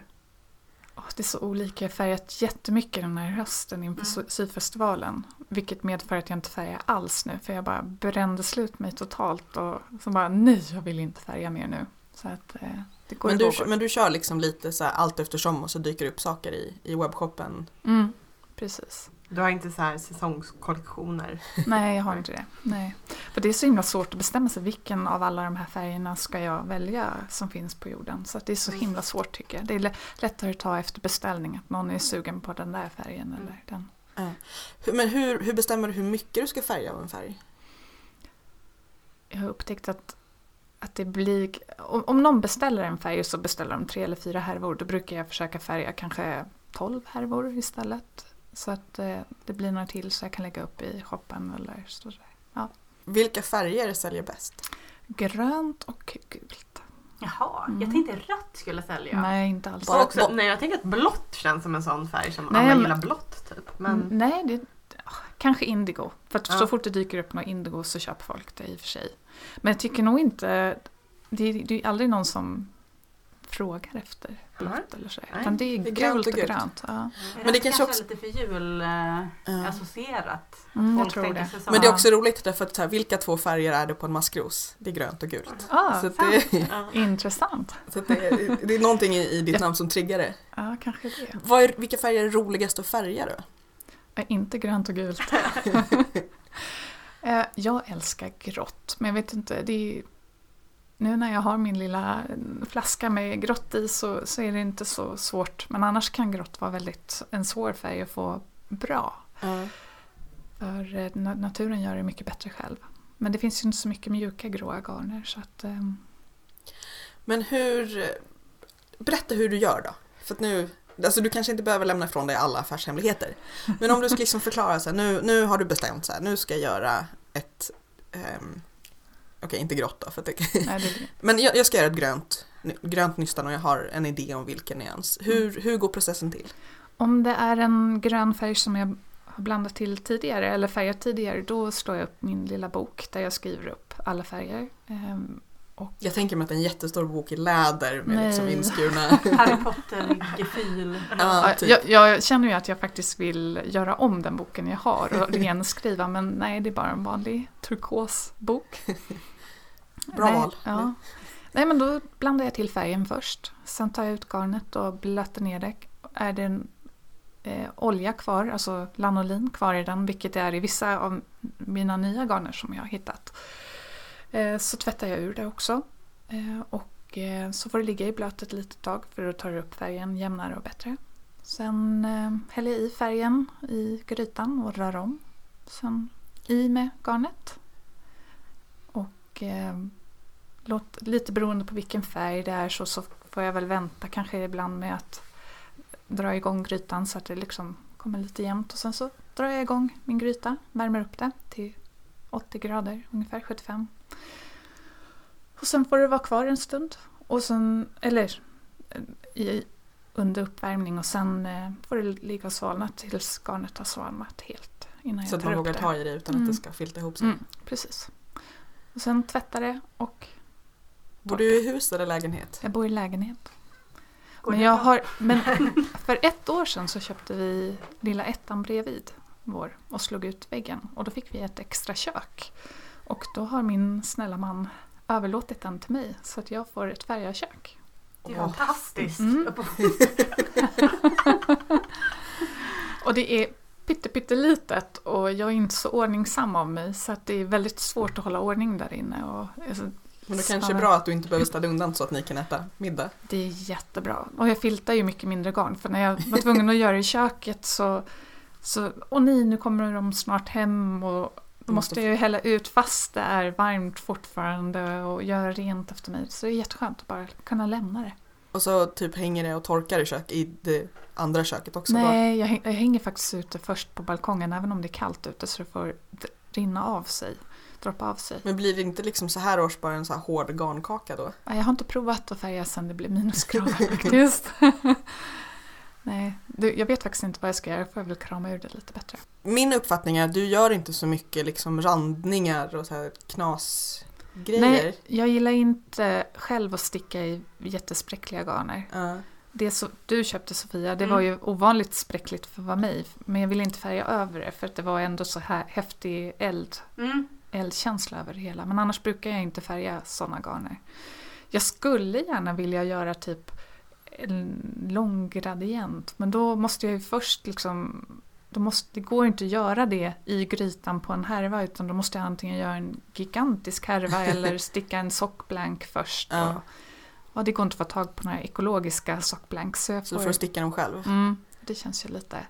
S4: Det är så olika. Jag har färgat jättemycket den här hösten inför
S2: Mm.
S4: sy- syfestivalen. Vilket medför att jag inte färgar alls nu. För jag bara brände slut mig totalt. Och så bara, nej jag vill inte färga mer nu. Så att eh, det går
S1: Men du, men du kör liksom lite så här allt eftersom och så dyker det upp saker i, i webbshoppen.
S4: Mm, precis.
S3: Du har inte så här säsongskollektioner.
S4: Nej, jag har inte det. Nej. För det är så himla svårt att bestämma sig. Vilken av alla de här färgerna ska jag välja som finns på jorden? Så det är så himla svårt tycker jag. Det är lä- lättare att ta efter beställning. Att någon är sugen på den där färgen eller den.
S1: Men hur, hur bestämmer du hur mycket du ska färga av en färg?
S4: jag har upptäckt att, att det blir... Om, om någon beställer en färg så beställer de tre eller fyra härvor. Då brukar jag försöka färga kanske 12 härvor istället. Så att eh, det blir några till så jag kan lägga upp i shoppen eller så. där.
S1: Vilka färger säljer bäst?
S4: Grönt och gult.
S2: Jaha, jag
S4: Mm.
S2: tänkte rött skulle sälja.
S4: Nej, inte alls.
S1: Bara-
S3: också, nej, jag tänker att blått känns som en sån färg som
S4: Nej,
S3: alla gillar blått typ. Men
S4: Mm, Nej, det, ah, kanske indigo. För att
S3: Ja.
S4: så fort det dyker upp något indigo så köper folk det i och för sig. Men jag tycker nog inte... Det är, det är aldrig någon som frågar efter blått eller så. Utan det är,
S1: det är
S4: gult
S1: och
S4: och
S1: gult.
S4: grönt. Ja.
S1: Men det kanske
S2: är
S1: också-
S2: lite för jul eh,
S1: Ja.
S2: associerat.
S4: Mm, jag
S2: Folk
S4: tror
S2: tänker
S4: det.
S2: säsong.
S1: Men det är också roligt därför att så här, vilka två färger är det på en maskros? Det är grönt och gult.
S4: Ah,
S1: så det.
S4: Intressant.
S1: så att det, är, det är någonting i, i ditt
S4: Ja.
S1: namn som triggar det.
S4: Ja, kanske det.
S1: Vad är, vilka färger är roligast att färga då?
S4: Eh, Inte grönt och gult. Eh, jag älskar grått, men jag vet inte, det är, nu när jag har min lilla eh, flaska med grått i så, så är det inte så svårt. Men annars kan grått vara väldigt en svår färg att få bra.
S1: Ja.
S4: För eh, na- naturen gör det mycket bättre själv. Men det finns ju inte så mycket mjuka gråa garner så att ehm,
S1: Men hur... Berätta hur du gör då. För nu... Alltså du kanske inte behöver lämna ifrån dig alla affärshemligheter. Men om du ska liksom förklara så här, nu, nu har du bestämt så här, nu ska jag göra ett... ehm, Okej, inte grått då. För att det,
S4: nej, det,
S1: men jag, jag ska göra ett grönt, grönt nystan och jag har en idé om vilken nyans. Hur, hur går processen till?
S4: Om det är en grön färg som jag har blandat till tidigare eller färgat tidigare då slår jag upp min lilla bok där jag skriver upp alla färger. Ehm, och
S1: Jag tänker mig att en jättestor bok i läder med liksom inskurna...
S2: Harry Potter-gefühl.
S1: Ja, typ.
S4: jag, jag känner ju att jag faktiskt vill göra om den boken jag har och renskriva men nej det är bara en vanlig turkosbok.
S1: Bra
S4: nej,
S1: val.
S4: Ja. Nej men då blandar jag till färgen först. Sen tar jag ut garnet och blöter ner det. Är det en eh, olja kvar, alltså lanolin kvar i den, vilket det är i vissa av mina nya garner som jag har hittat. Eh, så tvättar jag ur det också. Eh, och eh, så får det ligga i blöt ett litet tag för då tar det upp färgen jämnare och bättre. Sen eh, häller jag i färgen i grytan och rör om. Sen i med garnet. Och eh, låt, lite beroende på vilken färg det är så, så får jag väl vänta kanske ibland med att dra igång grytan så att det liksom kommer lite jämnt. Och sen så drar jag igång min gryta, värmer upp det till 80 grader, ungefär 75. Och sen får det vara kvar en stund. Och sen, eller eh, i, under uppvärmning och sen eh, får det ligga och svalna tills garnet har svalnat helt. Innan
S1: Så
S4: jag
S1: att
S4: tar
S1: man
S4: upp
S1: vågar
S4: det.
S1: ta i det utan att
S4: Mm.
S1: det ska filta ihop sig.
S4: Mm, precis. Och sen tvätta det och
S1: Bor du i hus eller lägenhet?
S4: jag bor i lägenhet.
S2: Går
S4: Men, jag
S2: bra?
S4: har, men för ett år sedan så köpte vi lilla ettan bredvid vår och slog ut väggen och då fick vi ett extra kök. Och då har min snälla man överlåtit den till mig så att jag får ett färgkök.
S2: Det är
S1: Åh.
S2: fantastiskt.
S4: Mm.
S2: Och-
S4: det är pytte, pyttelitet och jag är inte så ordningsam av mig så att det är väldigt svårt att hålla ordning där inne. Och, alltså,
S1: Men då kanske är bra att du inte behöver städa undan så att ni kan äta middag.
S4: Det är jättebra. Och jag filtar ju mycket mindre garn för när jag var tvungen att göra det i köket så, så åh nej, nu kommer de snart hem och då måste jag ju hälla ut fast det är varmt fortfarande och göra rent efter mig. Så det är jätteskönt att bara kunna lämna det.
S1: Och så typ hänger det och torkar i, kök, i det andra köket också.
S4: nej, jag, häng- jag hänger faktiskt ute först på balkongen även om det är kallt ute så det får rinna av sig, droppa av sig.
S1: Men blir det inte liksom så här års bara en så här hård garnkaka då?
S4: Ja, Jag har inte provat att färga sen det blev minusgrader faktiskt. Nej, du, jag vet faktiskt inte vad jag ska göra. Jag får väl krama ur det lite bättre.
S1: Min uppfattning är att du gör inte så mycket liksom randningar och så här knasgrejer.
S4: Nej, jag gillar inte själv att sticka i jättespräckliga garner.
S1: Ja.
S4: Det så, du köpte Sofia, det
S2: Mm.
S4: var ju ovanligt spräckligt för att vara mig. Men jag ville inte färga över det för att det var ändå så här häftig eld,
S2: Mm.
S4: Eldkänsla över det hela. Men annars brukar jag inte färga sådana garner. Jag skulle gärna vilja göra typ en lång gradient men då måste jag ju först liksom då måste, det går inte att göra det i grytan på en härva utan då måste jag antingen göra en gigantisk härva eller sticka en sockblank först.
S1: Ja.
S4: Och, ja, det går inte att få tag på några ekologiska sockblanks så jag
S1: Så du
S4: får
S1: sticka dem själv.
S4: mm, det känns ju lite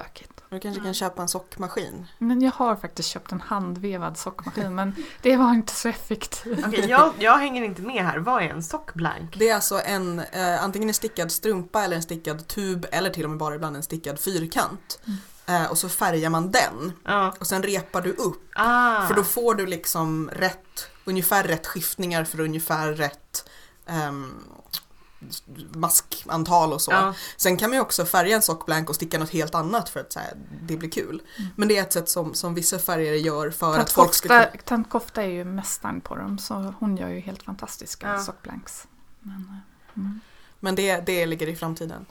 S4: bökigt.
S1: Du kanske kan
S2: Mm.
S1: köpa en sockmaskin.
S4: Men jag har faktiskt köpt en handvevad sockmaskin men det var inte så effektivt.
S3: Okej, jag, jag hänger inte med här. Vad är en sockblank?
S1: Det är alltså en, eh, antingen en stickad strumpa eller en stickad tub eller till och med bara ibland en stickad fyrkant. Eh, och så färgar man den
S3: Ja.
S1: och sen repar du upp.
S3: Ah.
S1: För då får du liksom rätt, ungefär rätt skiftningar för ungefär rätt ehm, maskantal och så.
S3: Ja.
S1: Sen kan man ju också färga en sockblank och sticka något helt annat för att så här, det blir kul.
S4: Mm.
S1: Men det är ett sätt som, som vissa färgare gör för
S4: Tant
S1: att folk ska
S4: Kofta,
S1: kunna...
S4: Tant Kofta är ju mästaren på dem så hon gör ju helt fantastiska
S3: Ja.
S4: sockblanks. Men, eh, mm.
S1: Men det, det ligger i framtiden.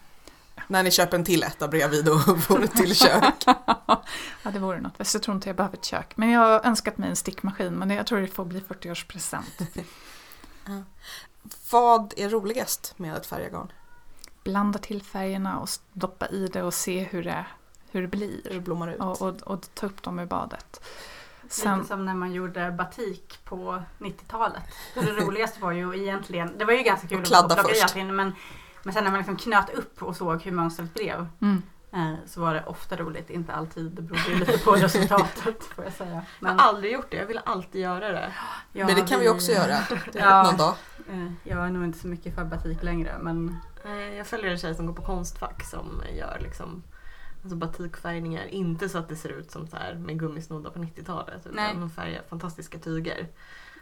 S1: När ni köper en till etta bredvid och får ett till kök.
S4: ja, det vore något. Jag tror inte jag behöver ett kök. Men jag har önskat mig en stickmaskin men jag tror det får bli 40-årspresent.
S1: Vad är roligast med att färga garn?
S4: Blanda till färgerna och doppa i det och se hur det, hur det
S1: Hur det
S4: blir.
S1: blommar ut?
S4: Och, och, och ta upp dem ur badet.
S2: Lite
S4: Sen,
S2: som när man gjorde batik på 90-talet. Det roligaste var ju egentligen, det var ju ganska kul att
S1: kladda
S2: i
S1: först.
S2: men, men sen när man liksom knöt upp och såg hur mönstret blev
S4: mm.
S2: Eh, så var det ofta roligt, inte alltid. Det berodde ju lite på resultatet får jag säga.
S3: Jag
S2: Men,
S3: har aldrig gjort det. Jag vill alltid göra det.
S2: ja,
S1: Men det kan vi också göra
S2: Ja.
S1: någon dag.
S2: Eh, jag är nog inte så mycket för batik längre men
S3: Eh, Jag följer en tjej som går på Konstfack som gör liksom alltså batikfärgningar. Inte så att det ser ut som så här med gummisnoddar på 90-talet. Utan
S2: Nej.
S3: hon färgar fantastiska tyger.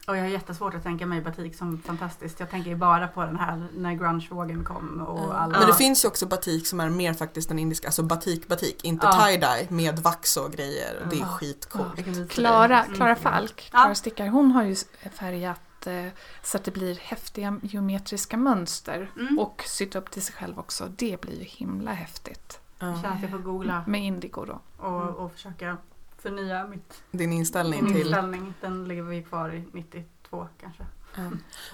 S2: Och jag har jättesvårt att tänka mig batik som fantastiskt. Jag tänker ju bara på den här när grungevågen kom och
S1: Mm.
S2: alla...
S1: Men det finns ju också batik som är mer faktiskt den indiska, alltså batik-batik, inte
S2: Ja.
S1: tie-dye med vax och grejer. Det är skitcoolt.
S4: Klara,
S2: Mm.
S4: Klara Falk,
S2: Ja.
S4: Klara Stickare, hon har ju färgat eh, så att det blir häftiga geometriska mönster.
S2: Mm.
S4: Och sytt upp till sig själv också. Det blir ju himla häftigt.
S1: Ja.
S2: Jag känner att jag får googla
S4: Med indigo då.
S2: och, och försöka förnya mitt,
S1: Din inställning
S2: min
S1: till...
S2: inställning. Den ligger vi kvar i 92 kanske.
S1: Ja.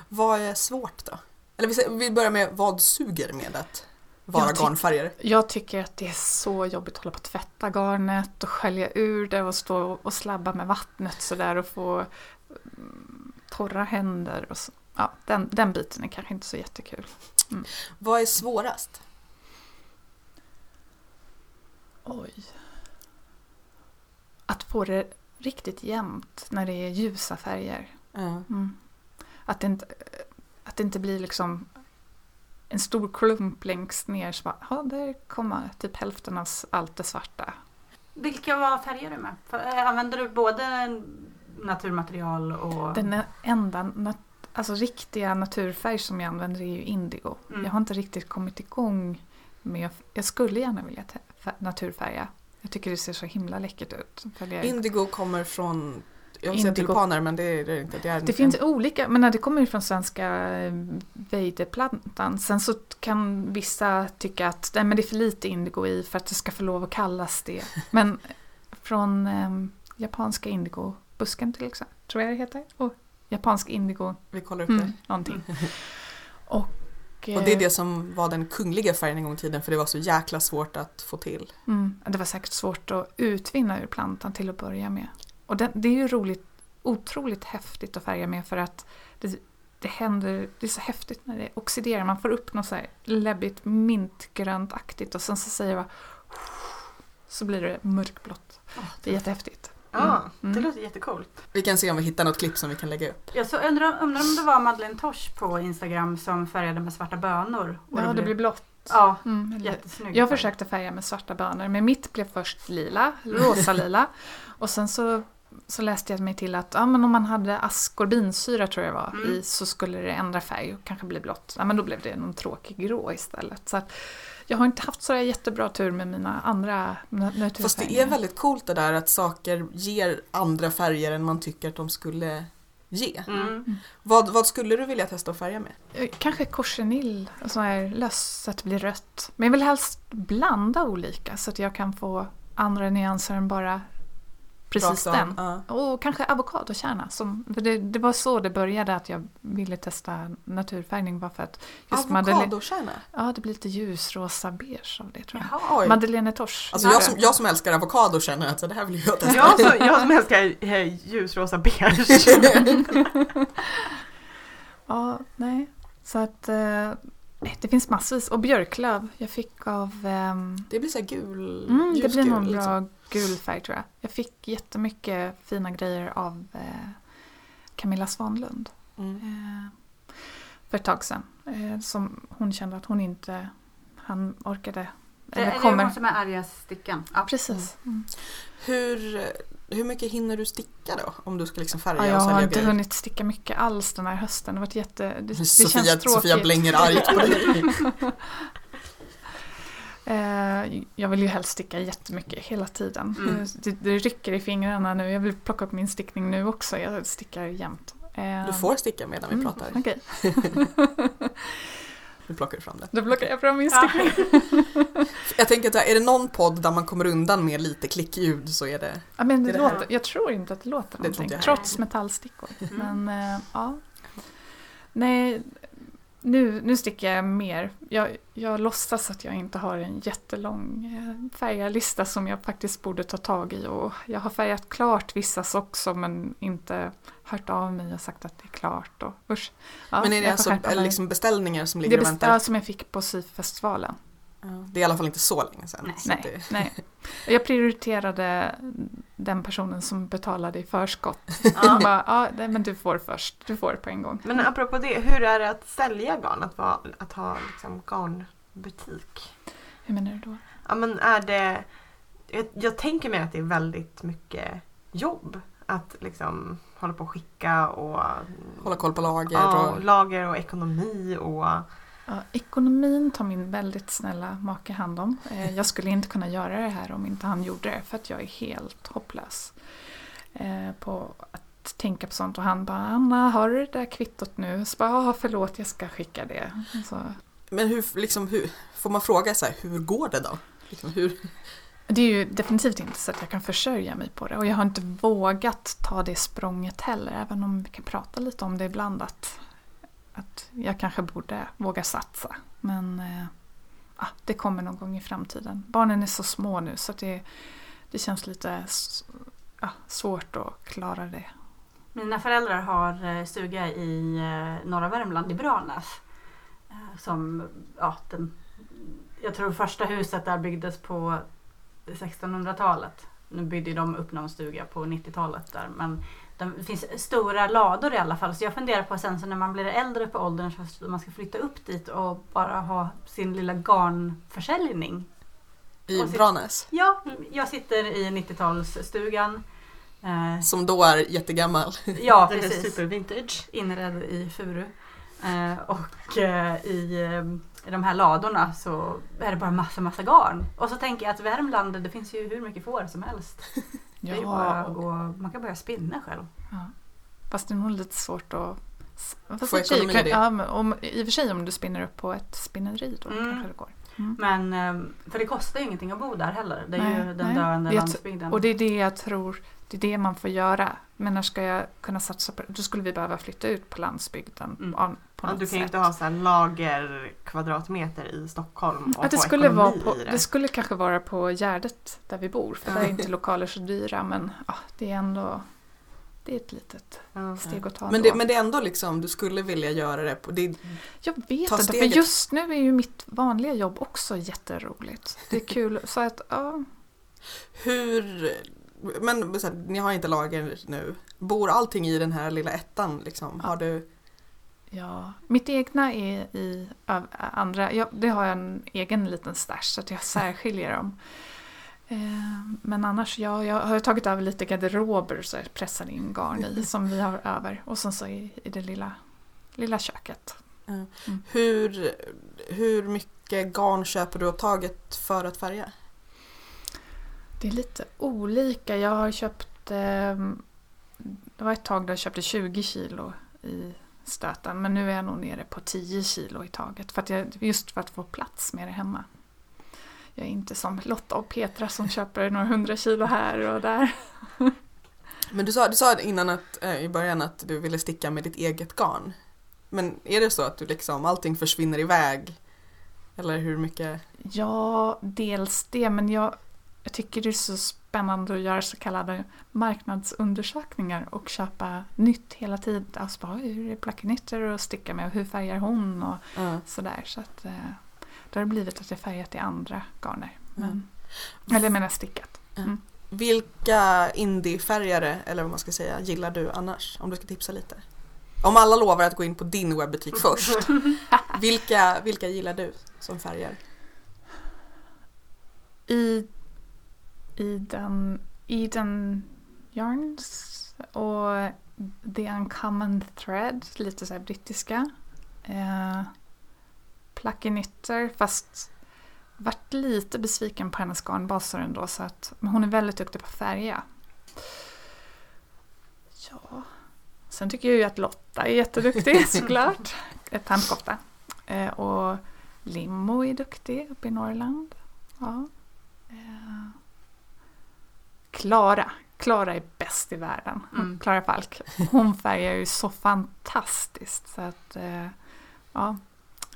S1: Vad är svårt då? Eller vi, börjar med vad suger med att vara
S4: Jag
S1: garnfärgare?
S4: Jag tycker att det är så jobbigt att hålla på att tvätta garnet och skölja ur det och stå och slabba med vattnet sådär och få mm, torra händer. Och så. Ja, den, den biten är kanske inte så jättekul.
S1: Vad är svårast?
S4: Oj. Att få det riktigt jämnt när det är ljusa färger.
S1: Ja.
S4: Mm. Att, det inte, att det inte blir liksom en stor klump längst ner. Så bara, ja, där kommer typ hälften av allt det svarta.
S2: Vilka var färger du med? Eh, Använder du både naturmaterial och...
S4: Den enda nat- alltså riktiga naturfärg som jag använder är ju indigo.
S2: Mm.
S4: Jag har inte riktigt kommit igång med, jag skulle gärna vilja naturfärga. Jag tycker det ser så himla läckert ut. Följer-
S1: Indigo kommer från, jag vill säga tulpaner men det är det inte. Det, är
S4: Det finns olika, men när det kommer från svenska eh, vejdeplantan. Sen så kan vissa tycka att nej, men det är för lite indigo i för att det ska få lov att kallas det. Men från eh, japanska indigobusken till exempel, tror jag det heter. Och japansk indigo,
S1: Vi kollar upp
S4: mm,
S1: det.
S4: någonting. Och,
S1: Och det är det som var den kungliga färgen en gång i tiden för det var så jäkla svårt att få till.
S4: Mm, det var säkert svårt att utvinna ur plantan till att börja med. Och det, det är ju roligt, otroligt häftigt att färga med för att det, det händer, det är så häftigt när det oxiderar. Man får upp något så här läbbigt mintgrönt-aktigt och sen så säger jag så blir det mörkblått. Det är jättehäftigt.
S3: Ja,
S4: Mm.
S3: det låter jättecoolt.
S1: Vi kan se om vi hittar något klipp som vi kan lägga upp.
S2: Jag så undrar, undrar om det var Madeleine Tosh på Instagram som färgade med svarta bönor. Och
S4: Ja, det blir blått.
S2: Ja,
S4: Mm, eller-
S2: jättesnygg.
S4: Jag försökte färga med svarta bönor, men mitt blev först lila, rosa-lila. Och sen så, så läste jag mig till att ja, men om man hade askorbinsyra tror jag var
S2: Mm.
S4: i så skulle det ändra färg och kanske bli blått. Ja, men då blev det någon tråkig grå istället. Så att jag har inte haft så jättebra tur med mina andra naturfärger.
S1: Fast det är väldigt coolt det där att saker ger andra färger än man tycker att de skulle ge.
S3: Mm.
S1: Vad, vad skulle du vilja testa att färga med?
S4: Eh, Kanske cochineal, så här löss så att det blir rött. Men jag vill helst blanda olika så att jag kan få andra nyanser än bara precis den.
S1: Ja.
S4: Och kanske avokadokärna. Som, för det, det var så det började att jag ville testa naturfärgning. Var för att just
S1: Avokadokärna?
S4: ja, det blir lite ljusrosa beige av det tror jag.
S2: Jaha.
S4: Madeleine Tosh.
S1: Alltså jag som, jag som älskar avokado känner att det här vill jag testa.
S3: Jag, så, jag som älskar eh, ljusrosa beige.
S4: Ja, nej. Så att eh, det finns massvis. Och björklöv. Jag fick av... ehm,
S1: Det blir så här gul,
S4: Mm, det blir någon
S1: liksom.
S4: Gul färg tror jag. Jag fick jättemycket fina grejer av eh, Camilla Svanlund
S1: Mm.
S4: eh, för ett tag sedan. Eh, som hon kände att hon inte han orkade.
S2: Det
S4: Eller
S2: är
S4: kommer.
S2: det hon som är arga stickan?
S4: Ja, precis. Mm.
S1: Hur, hur mycket hinner du sticka då? Om du ska liksom färga
S4: Ja, jag
S1: och
S4: har
S1: sälja
S4: inte
S1: grejer?
S4: hunnit sticka mycket alls den här hösten. Det har varit jätte... Det, det
S1: Sofia,
S4: känns tråkigt.
S1: Sofia blänger argt på dig.
S4: Eh, jag vill ju helst sticka jättemycket hela tiden.
S3: Mm.
S4: Eh, Det, det rycker i fingrarna nu. Jag vill plocka upp min stickning nu också. Jag stickar jämt. Eh,
S1: Du får sticka medan vi
S4: mm,
S1: pratar.
S4: Okej,
S1: Nu plockar du fram det.
S4: då plockar jag fram min
S2: Ja.
S4: stickning.
S1: Jag tänker att är det någon podd där man kommer undan med lite klickljud så är det...
S4: Ja, men det
S1: Det
S4: låter, jag tror inte att det låter
S1: Det
S4: någonting. trots metallstickor.
S2: Mm.
S4: Men ja. Nej, nu, nu stickar jag mer. Jag, jag låtsas att jag inte har en jättelång eh, färgarlista som jag faktiskt borde ta tag i. Och jag har färgat klart vissas också men inte hört av mig och sagt att det är klart. Och, usch. Ja,
S1: Men är det alltså liksom beställningar som ligger och väntar?
S4: ja, som jag fick på syfestivalen.
S1: Ja, Det är i alla fall inte så länge sedan.
S2: Nej.
S1: så
S4: Nej,
S1: det,
S4: nej. Jag prioriterade den personen som betalade i förskott.
S3: Ja.
S4: Bara, ja, men du får först. Du får på en gång.
S3: Men apropå det, hur är det att sälja garn? Att, vara, att ha liksom garnbutik?
S4: Hur menar du då?
S3: Ja men är det... Jag, jag tänker mig att det är väldigt mycket jobb. Att liksom hålla på och skicka och...
S1: hålla koll på lager
S3: Ja,
S1: och...
S3: lager och ekonomi och...
S4: Ja, ekonomin tar min väldigt snälla make hand om. Eh, Jag skulle inte kunna göra det här om inte han gjorde det för att jag är helt hopplös eh, på att tänka på sånt. Och han bara Anna, har du det där kvittot nu? Så bara, förlåt jag ska skicka det. Så,
S1: Men hur, liksom, hur, får man fråga så här, hur går det då? Liksom, hur,
S4: det är ju definitivt inte så att jag kan försörja mig på det. Och jag har inte vågat ta det språnget heller. Även om vi kan prata lite om det ibland. Att, att jag kanske borde våga satsa. Men eh, det kommer någon gång i framtiden. Barnen är så små nu så det, det känns lite ja, svårt att klara det.
S2: Mina föräldrar har eh, stuga i eh, norra Värmland, i Branäs. Eh, som, ja, den, jag tror första huset där byggdes på 1600-talet. Nu byggde de upp någon stuga på 90-talet där. Men det finns stora lador i alla fall. Så jag funderar på sen så när man blir äldre på åldern så man ska flytta upp dit och bara ha sin lilla garnförsäljning.
S1: I
S2: så-
S1: Branäs?
S2: Ja, jag sitter i 90-talsstugan. Eh,
S1: Som då är jättegammal.
S2: ja,
S3: Den är
S2: precis.
S3: supervintage.
S2: Inredd i furu. Eh, och eh, i, eh, i de här ladorna så är det bara massa, massa garn. Och så tänker jag att Värmland, det finns ju hur mycket får som helst. Det är bara att
S4: Ja,
S2: gå, man kan börja spinna själv.
S4: ja. Fast det är nog lite svårt att... Fast
S1: Få
S4: i och för sig
S1: ekonomi
S4: kan-. Ja, men om, I och för sig om du spinner upp på ett spinneri då
S2: Mm.
S4: kanske det går. Mm.
S2: Men, eh, för det kostar ju ingenting att bo där heller. Det är
S4: Nej,
S2: ju den
S4: nej.
S2: döende landsbygden.
S4: Och det är det jag tror, det är det man får göra. Men när ska jag kunna satsa på det? Då skulle vi behöva flytta ut på landsbygden
S2: Mm.
S4: På
S3: Ja,
S4: något
S3: du kan ju inte ha så här lager kvadratmeter i Stockholm och
S4: Ja, det, skulle vara på,
S3: i det.
S4: det skulle kanske vara på Gärdet där vi bor, för där är inte lokaler så dyra, men ja, det är ändå det är ett litet
S3: Ja.
S4: steg att ta
S1: Men
S4: då.
S1: det, men det är ändå liksom, du skulle vilja göra det på... Det,
S4: Jag vet inte, för
S1: steget.
S4: just nu är ju mitt vanliga jobb också jätteroligt. Det är kul, så att ja,
S1: hur... Men så här, ni har inte lager nu. Bor allting i den här lilla ettan liksom? Har du...
S4: ja. Mitt egna är i av- andra, ja, det har jag en egen liten stash så att jag särskiljer dem. Eh, Men annars, ja, jag har tagit över lite garderober så jag pressar in garn i som vi har över. Och sen så i, i det lilla, lilla köket.
S1: Hur, hur mycket garn köper du åt taget för att färga?
S4: Det är lite olika. Jag har köpt... Eh, det var ett tag där jag köpte 20 kilo i stöten. Men nu är jag nog nere på 10 kilo i taget. För att jag, just för att få plats med det hemma. Jag är inte som Lotta och Petra som köper några hundra kilo här och där.
S1: Men du sa, du sa innan att, eh, i början att du ville sticka med ditt eget garn. Men är det så att du liksom, allting försvinner iväg? Eller hur mycket?
S4: Ja, dels det. Men jag, jag tycker det är så spännande att göra så kallade marknadsundersökningar och köpa nytt hela tiden. Alltså bara, hur är Plackenitter och sticka med och hur färgar hon och
S1: Ja.
S4: sådär. Så att, eh, då har det blivit att jag färgat i andra garner. Men,
S1: Mm.
S4: Eller jag menar stickat.
S1: Vilka indiefärgare, eller vad man ska säga, gillar du annars? Om du ska tipsa lite. Om alla lovar att gå in på din webbutik först. vilka, vilka gillar du som färger?
S4: I, i den Eden Yarns och The Uncommon Thread, lite så här brittiska. Eh, Plackenitter, fast vart lite besviken på hennes garnbaser ändå. Så att, men hon är väldigt duktig på att färga. Ja. Sen tycker jag ju att Lotta är jätteduktig såklart. Ett Tantkofta. Eh, och Limmo är duktig uppe i Norrland. Ja. Klara. Klara är bäst i världen.
S2: Mm.
S4: Klara Falk. Hon färgar ju så fantastiskt. Så att, eh, ja,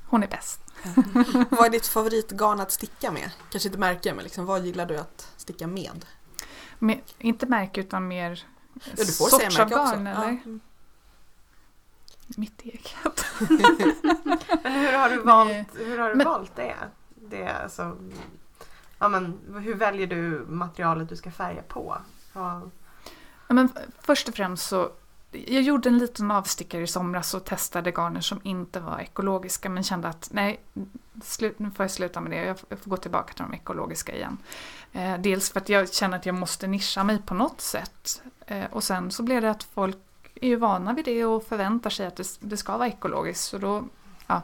S4: hon är bäst.
S1: Vad är ditt favoritgarn att sticka med? Kanske inte märke, men liksom, vad gillar du att sticka med?
S4: Med, inte märke utan mer
S1: Ja, du får säga
S4: sorts av garn eller?
S1: Ja. mm.
S4: Mitt eget.
S3: Men hur har du valt, hur har du
S4: men-
S3: valt det? det är alltså, ja, men, hur väljer du materialet du ska färga på? Ja,
S4: Ja, men först och främst så jag gjorde en liten avstickare i somras och testade garner som inte var ekologiska men kände att nej, slut, nu får jag sluta med det. Jag får, jag får gå tillbaka till de ekologiska igen. Eh, dels för att jag känner att jag måste nischa mig på något sätt. Eh, och sen så blev det att folk är ju vana vid det och förväntar sig att det, det ska vara ekologiskt. Så då, ja.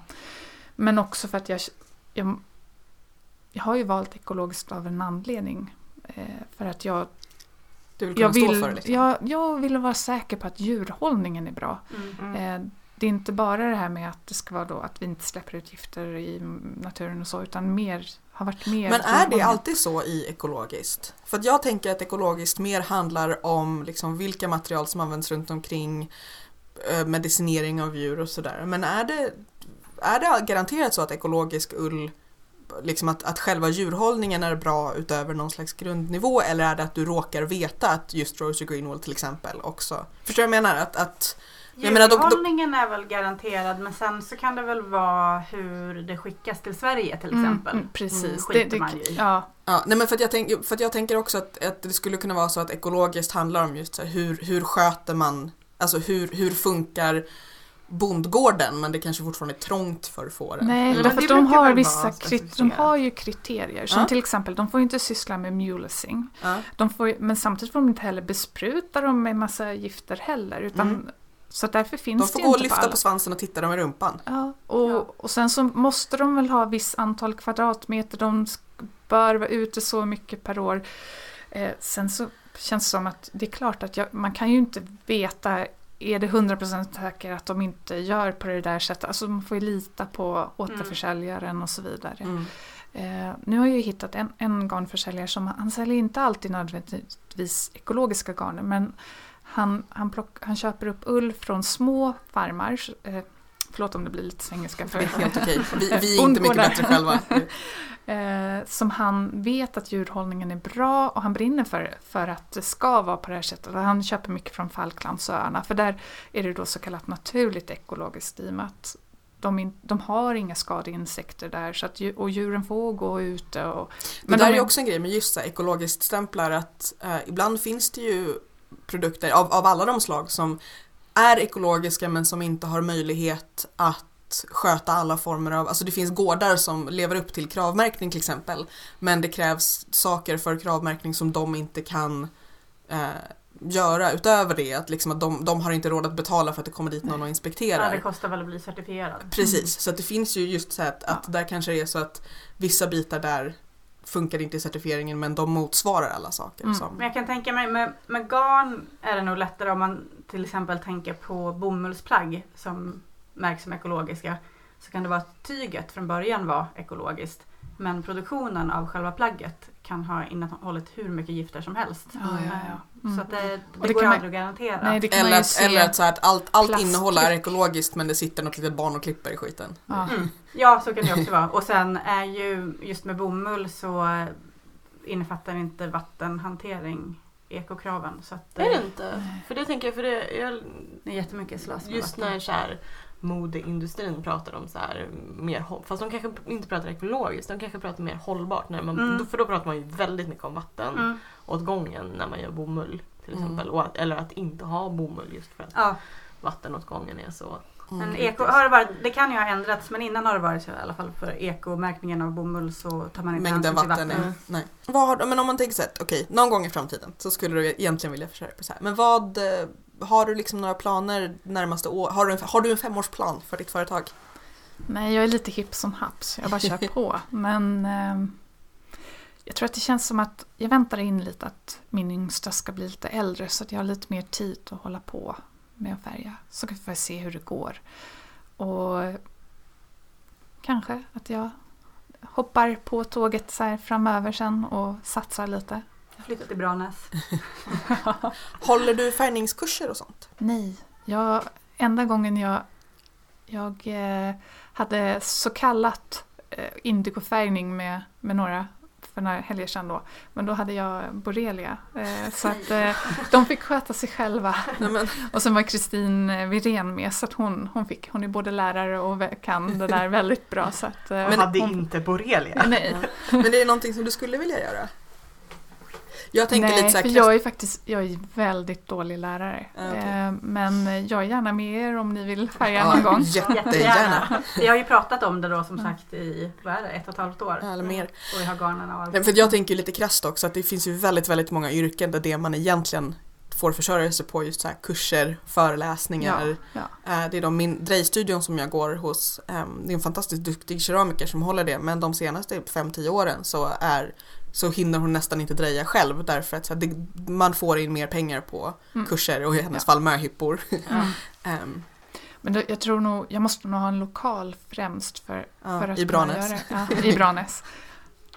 S4: Men också för att jag, jag, jag har ju valt ekologiskt av en anledning. Eh, för att jag
S1: Du vill kunna
S4: jag
S1: stå
S4: vill,
S1: för det liksom.
S4: jag, jag vill vara säker på att djurhållningen är bra.
S2: Mm.
S3: mm.
S4: Eh, det är inte bara det här med att det ska vara då att vi inte släpper ut gifter i naturen och så, utan mer, har varit mer
S1: Men är det alltid så i ekologiskt? För att jag tänker att ekologiskt mer handlar om liksom vilka material som används runt omkring eh, medicinering av djur och sådär. Men är det, är det garanterat så att ekologisk ull, liksom att, att själva djurhållningen är bra utöver någon slags grundnivå eller är det att du råkar veta att just Rosy Greenwool till exempel också, förstår du vad jag menar? Att, att
S2: Djurhållningen är väl garanterad men sen så kan det väl vara hur det skickas till Sverige till
S4: Mm,
S2: exempel.
S4: mm, precis.
S2: Mm,
S4: det, det,
S2: man ju
S4: ja,
S1: Ja, nej men för att jag, tänk, för att jag tänker också att, att det skulle kunna vara så att ekologiskt handlar om just så här, hur, hur sköter man, alltså hur, hur funkar bondgården men det kanske fortfarande är trångt för fåren.
S4: Nej,
S1: Eller-
S4: därför att de har vissa krit- de har ju kriterier. Som
S1: Ja.
S4: till exempel, de får ju inte syssla med mulesing.
S1: Ja.
S4: De får, men samtidigt får de inte heller bespruta dem med massa gifter heller. Utan,
S1: Mm.
S4: Så därför
S1: De
S4: finns
S1: får
S4: det
S1: gå
S4: ju
S1: och
S4: inte
S1: lyfta
S4: alla.
S1: på svansen och titta dem i rumpan.
S4: Ja, och,
S2: Ja.
S4: och sen så måste de väl ha viss antal kvadratmeter. De bör vara ute så mycket per år. Eh, sen så känns det som att det är klart att jag, man kan ju inte veta är det 100% säkert att de inte gör på det där sättet? Alltså man får ju lita på återförsäljaren och så vidare.
S1: Mm.
S4: Eh, nu har jag ju hittat en, en garnförsäljare som han säljer inte alltid nödvändigtvis ekologiska garner men han, han, plock, han köper upp ull från små farmar. Eh, förlåt om det blir lite svengelska.
S1: Det är helt okej. Vi, vi är inte mycket bättre själva.
S4: Eh, som han vet att djurhållningen är bra och han brinner för, för att det ska vara på det här sättet. Han köper mycket från Falklandsöarna för där är det då så kallat naturligt ekologiskt i och med att de, in, de har inga skadeinsekter där så att, och djuren får gå ute. Och,
S1: Men det
S4: de
S1: där är ju också en grej med just så här, ekologiskt stämplar att eh, ibland finns det ju produkter av, av alla de slag som är ekologiska men som inte har möjlighet att sköta alla former av, alltså det finns gårdar som lever upp till kravmärkning till exempel men det krävs saker för kravmärkning som de inte kan eh, göra utöver det, att, liksom att de, de har inte råd att betala för att det kommer dit någon och
S2: Ja,
S1: inspekterar.
S2: det kostar väl att bli certifierad.
S1: Precis, så att det finns ju just så att, att där kanske det är så att vissa bitar där funkar inte i certifieringen men de motsvarar alla saker.
S4: Mm.
S1: Som,
S2: Men jag kan tänka mig med, med garn är det nog lättare om man till exempel tänker på bomullsplagg som märks som ekologiska. Så kan det vara att tyget från början var ekologiskt. Men produktionen av själva plagget kan ha innehållit hur mycket gifter som helst.
S4: Ja, ja, ja. Mm.
S2: Så att det, det,
S4: det
S2: går aldrig att garantera.
S4: Nej, det kan man
S1: eller att, eller att, så att allt, allt innehåll är ekologiskt men det sitter något litet barn och klipper i skiten.
S4: ja.
S2: Mm. Ja, så kan det också vara. Och sen är ju just med bomull så innefattar inte vattenhantering ekokraven. Så att,
S3: Är det
S2: eh,
S3: inte? För det tänker jag, för det, jag
S2: det är jättemycket slös med
S3: just
S2: vatten.
S3: när så här, modeindustrin pratar om så här mer fast de kanske inte pratar ekologiskt, de kanske pratar mer hållbart. När man,
S2: Mm.
S3: då, för då pratar man ju väldigt mycket om vatten
S2: Mm.
S3: åt gången när man gör bomull till
S1: Mm.
S3: exempel. Och att, eller att inte ha bomull just för att
S2: Ja,
S3: vatten åt gången är så.
S2: Men
S1: Mm.
S2: eko, har det, varit, det kan ju ha ändrats men innan har det varit så i alla fall för ekomärkningen av bomull så tar man inte
S1: Mängden
S2: hänsyn till
S1: vatten,
S2: vatten.
S1: är, nej. Vad har, men om man tänker så här, okej, någon gång i framtiden så skulle du egentligen vilja försörja dig på så här. Men vad, eh, har du liksom några planer närmaste år? Har du, en, har du en femårsplan för ditt företag?
S4: Nej, jag är lite hipp som happ så jag bara kör på. Men ehm, jag tror att det känns som att jag väntar in lite att min yngsta ska bli lite äldre så att jag har lite mer tid att hålla på med att färga. Så får jag se hur det går. Och kanske att jag hoppar på tåget så här framöver sen och satsar lite.
S2: Flytta till Branäs.
S1: Håller du färgningskurser och sånt?
S4: Nej, jag, enda gången jag, jag eh, hade så kallat eh, indigofärgning med, med några för några helger sedan då. Men då hade jag borrelia. Eh, så att eh, de fick sköta sig själva. Och sen var Kristin eh, Wirén med så att hon, hon, fick, hon är både lärare och kan det där väldigt bra. Så att, eh,
S3: Men hade
S4: hon,
S3: inte borrelia.
S4: Nej,
S1: men det är någonting som du skulle vilja göra? Jag tänker
S4: nej
S1: lite så här,
S4: för jag är faktiskt jag är väldigt dålig lärare.
S1: Ja, okej.
S4: Eh, men jag är gärna med er om ni vill färga
S1: Ja,
S4: någon gång.
S1: Jättegärna.
S2: Vi har ju pratat om det då som sagt i, vad är det, ett och ett halvt år.
S1: Eller mer.
S2: Och vi har garnen och allt.
S1: Nej, för jag tänker lite krasst också att det finns ju väldigt, väldigt många yrken där det man egentligen får försörja sig på just så här kurser, föreläsningar.
S4: Ja,
S1: Eh, Det är de min drejstudion som jag går hos. ehm, Det är en fantastiskt duktig keramiker som håller det men de senaste 5-10 åren så, är, så hinner hon nästan inte dreja själv därför att så här, det, man får in mer pengar på
S4: Mm.
S1: kurser och i hennes
S4: Ja.
S1: fall möhippor.
S4: Mm.
S1: Ehm,
S4: Men då, jag tror nog, jag måste nog ha en lokal främst för,
S1: ja,
S4: för att
S1: I
S4: kunna
S1: Branäs.
S4: göra det. Ja, I Branäs.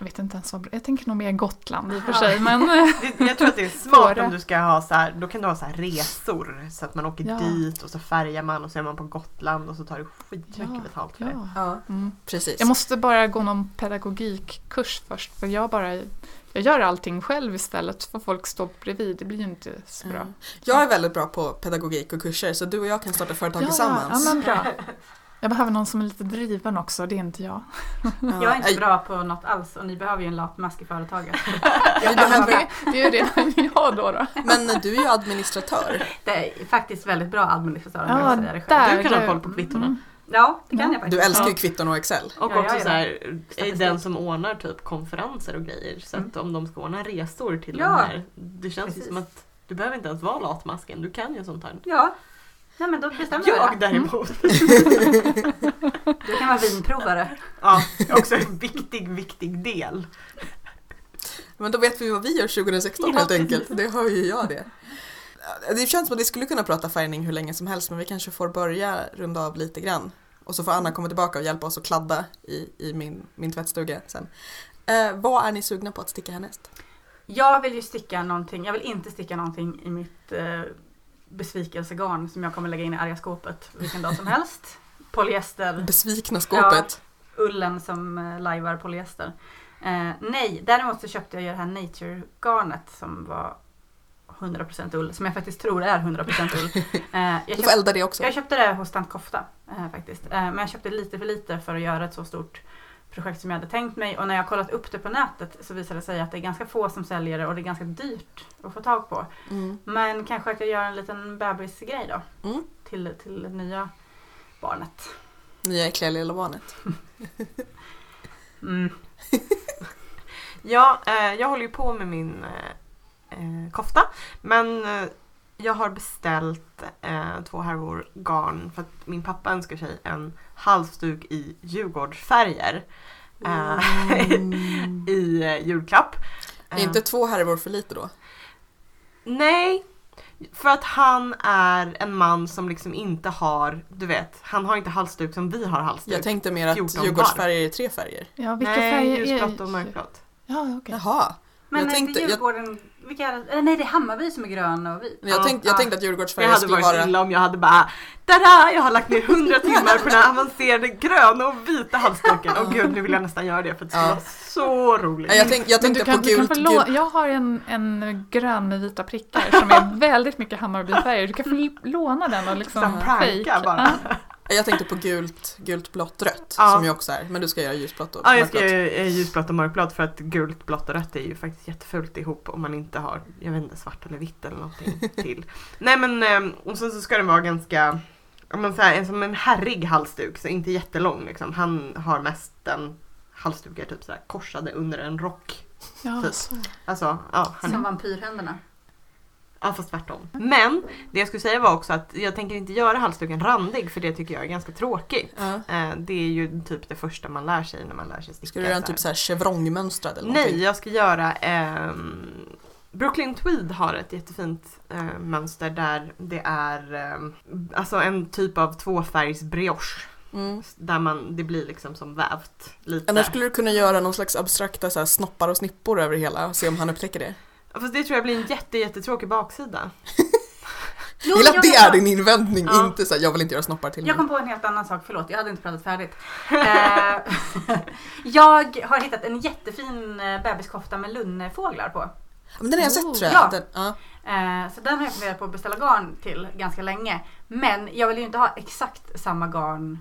S4: Jag vet inte ens vad, jag tänker nog mer Gotland i och för
S2: Ja.
S4: sig men
S3: Det- Jag tror att det är smart om du ska ha så här, då kan du ha så här resor så att man åker
S4: Ja.
S3: dit och så färgar man och så är man på Gotland och så tar du skitmycket
S4: Ja,
S3: betalt för det.
S4: ja.
S1: Ja,
S4: Mm.
S1: precis.
S4: Jag måste bara gå någon pedagogikkurs först för jag bara jag gör allting själv istället för folk står bredvid. Det blir ju inte så bra.
S1: Mm. Jag är väldigt bra på pedagogik och kurser så du och jag kan starta företag
S4: ja,
S1: tillsammans.
S4: Ja, men bra. Jag behöver någon som är lite driven också, det är inte jag.
S2: Jag är inte bra på något alls och ni behöver ju en latmask i företaget.
S1: vi behöver,
S4: det, det är ju redan jag då. då.
S1: men du är ju administratör.
S2: Det är faktiskt väldigt bra administratör om
S4: Ja,
S2: jag säga det själv.
S4: där.
S3: Du kan ha koll på kvittorna.
S4: Mm.
S2: Ja, det kan
S4: Ja.
S2: jag faktiskt.
S1: Du älskar ju kvitton och Excel.
S3: Och
S2: Ja, jag
S3: också så här, är den som ordnar typ konferenser och grejer. Så att om de ska ordna resor till
S2: Ja.
S3: de här. Det känns ju som att du behöver inte ens vara latmasken. Du kan ju sånt här.
S2: Ja. Nej men då bestämmer
S3: Jag
S2: det.
S3: däremot.
S2: Du kan vara vinprovare.
S3: Ja, också en viktig, viktig del.
S1: Men då vet vi vad vi gör 2016
S2: Ja,
S1: helt enkelt. Det hör ju jag det. Det känns som att vi skulle kunna prata färgning hur länge som helst men vi kanske får börja runda av lite grann. Och så får Anna komma tillbaka och hjälpa oss att kladda i, i min, min tvättstuga sen. Eh, vad är ni sugna på att sticka härnäst?
S2: Jag vill ju sticka någonting, jag vill inte sticka någonting i mitt eh, besvikelsegarn som jag kommer lägga in i arga skåpet vilken dag som helst. Polyester,
S1: Besvikna skåpet.
S2: ullen som eh, lajvar polyester. Eh, nej, däremot så köpte jag ju det här Nature-garnet som var 100% ull, som jag faktiskt tror är 100% ull. Eh, jag, köpt,
S1: elda det också.
S2: jag köpte det hos Tant Kofta eh, faktiskt. Eh, men jag köpte lite för lite för att göra ett så stort projekt som jag hade tänkt mig. Och när jag kollat upp det på nätet så visade det sig att det är ganska få som säljer det och det är ganska dyrt att få tag på.
S1: Mm.
S2: Men kanske att jag gör en liten bebisgrej då.
S1: Mm.
S2: Till, till det nya barnet.
S1: Nya äckliga lilla barnet.
S2: Mm.
S3: Ja, eh, jag håller ju på med min eh, eh, kofta. Men jag har beställt två härvor garn för att min pappa önskar sig en halsduk i Djurgårdsfärger eh,
S1: Mm.
S3: i eh, julklapp.
S1: Är inte två härvor för lite då?
S3: Nej, för att han är en man som liksom inte har, du vet, han har inte halsduk som vi har halsduk.
S1: Jag tänkte mer att
S3: 14
S1: Djurgårdsfärger är tre färger.
S4: Ja, vilka
S3: Nej,
S4: färger är
S3: ljusblått och mörkblått.
S4: Ja, okej.
S1: Jaha.
S2: Men
S1: Jag
S2: är
S1: tänkte-
S2: inte
S1: jag-
S2: Djurgården, vilka är det? Eller nej det är Hammarby som är grön och vit.
S1: Jag,
S3: Ja,
S1: tänkte, jag
S2: ja.
S1: tänkte att
S3: Det
S1: Djurgårdsfärger
S3: hade
S1: skulle
S3: varit
S1: vara...
S3: illa om jag hade bara Tada! Jag har lagt ner hundra timmar på den här avancerade gröna och vita halsduken. Och gud, nu vill jag nästan göra det för att det skulle vara så roligt.
S1: Jag, tänk, jag tänkte
S4: kan,
S1: på gult,
S4: få lå-
S1: gult.
S4: Jag har en, en grön med vita prickar som är väldigt mycket Hammarbyfärger. Du kan få låna den och liksom
S3: Som pranka
S4: fake.
S3: bara.
S4: Ja.
S1: Jag tänkte på gult, gult, blått, rött
S3: Ja.
S1: som ju också är. Men du ska göra ljusblått och
S3: Ja, jag ska göra eh, ljusblått och mörkblått för att gult, blått och rött är ju faktiskt jättefult ihop om man inte har, jag vet inte, svart eller vitt eller någonting till. Nej men, eh, och sen så ska den vara ganska, men så här, en, som en herrig halsduk, så inte jättelång liksom. Han har mest en halsdukar typ så här korsade under en rock.
S4: Ja,
S3: Typ.
S4: så.
S3: Alltså, ja, han,
S2: Som vampyrhänderna.
S3: Ja fast tvärtom. Men det jag skulle säga var också att jag tänker inte göra halsduken randig för det tycker jag är ganska tråkigt.
S1: Ja.
S3: Eh, det är ju typ det första man lär sig när man lär sig sticka.
S1: Ska du göra en
S3: så
S1: typ såhär chevrongmönstrad eller
S3: Nej,
S1: någonting?
S3: jag ska göra ehm, Brooklyn Tweed har ett jättefint eh, mönster där det är ehm, alltså en typ av tvåfärgs brioche.
S1: Mm.
S3: Där man, det blir liksom som vävt lite.
S1: Annars skulle du kunna göra någon slags abstrakta så här, snoppar och snippor över hela och se om han upptäcker det.
S3: Fast det tror jag blir en jätte, jättetråkig baksida.
S2: Jo,
S1: Jag gillar att det är din invändning,
S3: Ja.
S1: inte så här, jag vill inte göra snoppar till
S2: Jag
S1: mig.
S2: kom på en helt annan sak, förlåt jag hade inte pratat färdigt. Eh, jag har hittat en jättefin eh, bebiskofta med lunnefåglar på.
S1: Men den har jag sett
S4: Oh.
S1: tror jag.
S2: Ja.
S1: Den, ja.
S2: Eh, så den har jag funderat på att beställa garn till ganska länge. Men jag vill ju inte ha exakt samma garn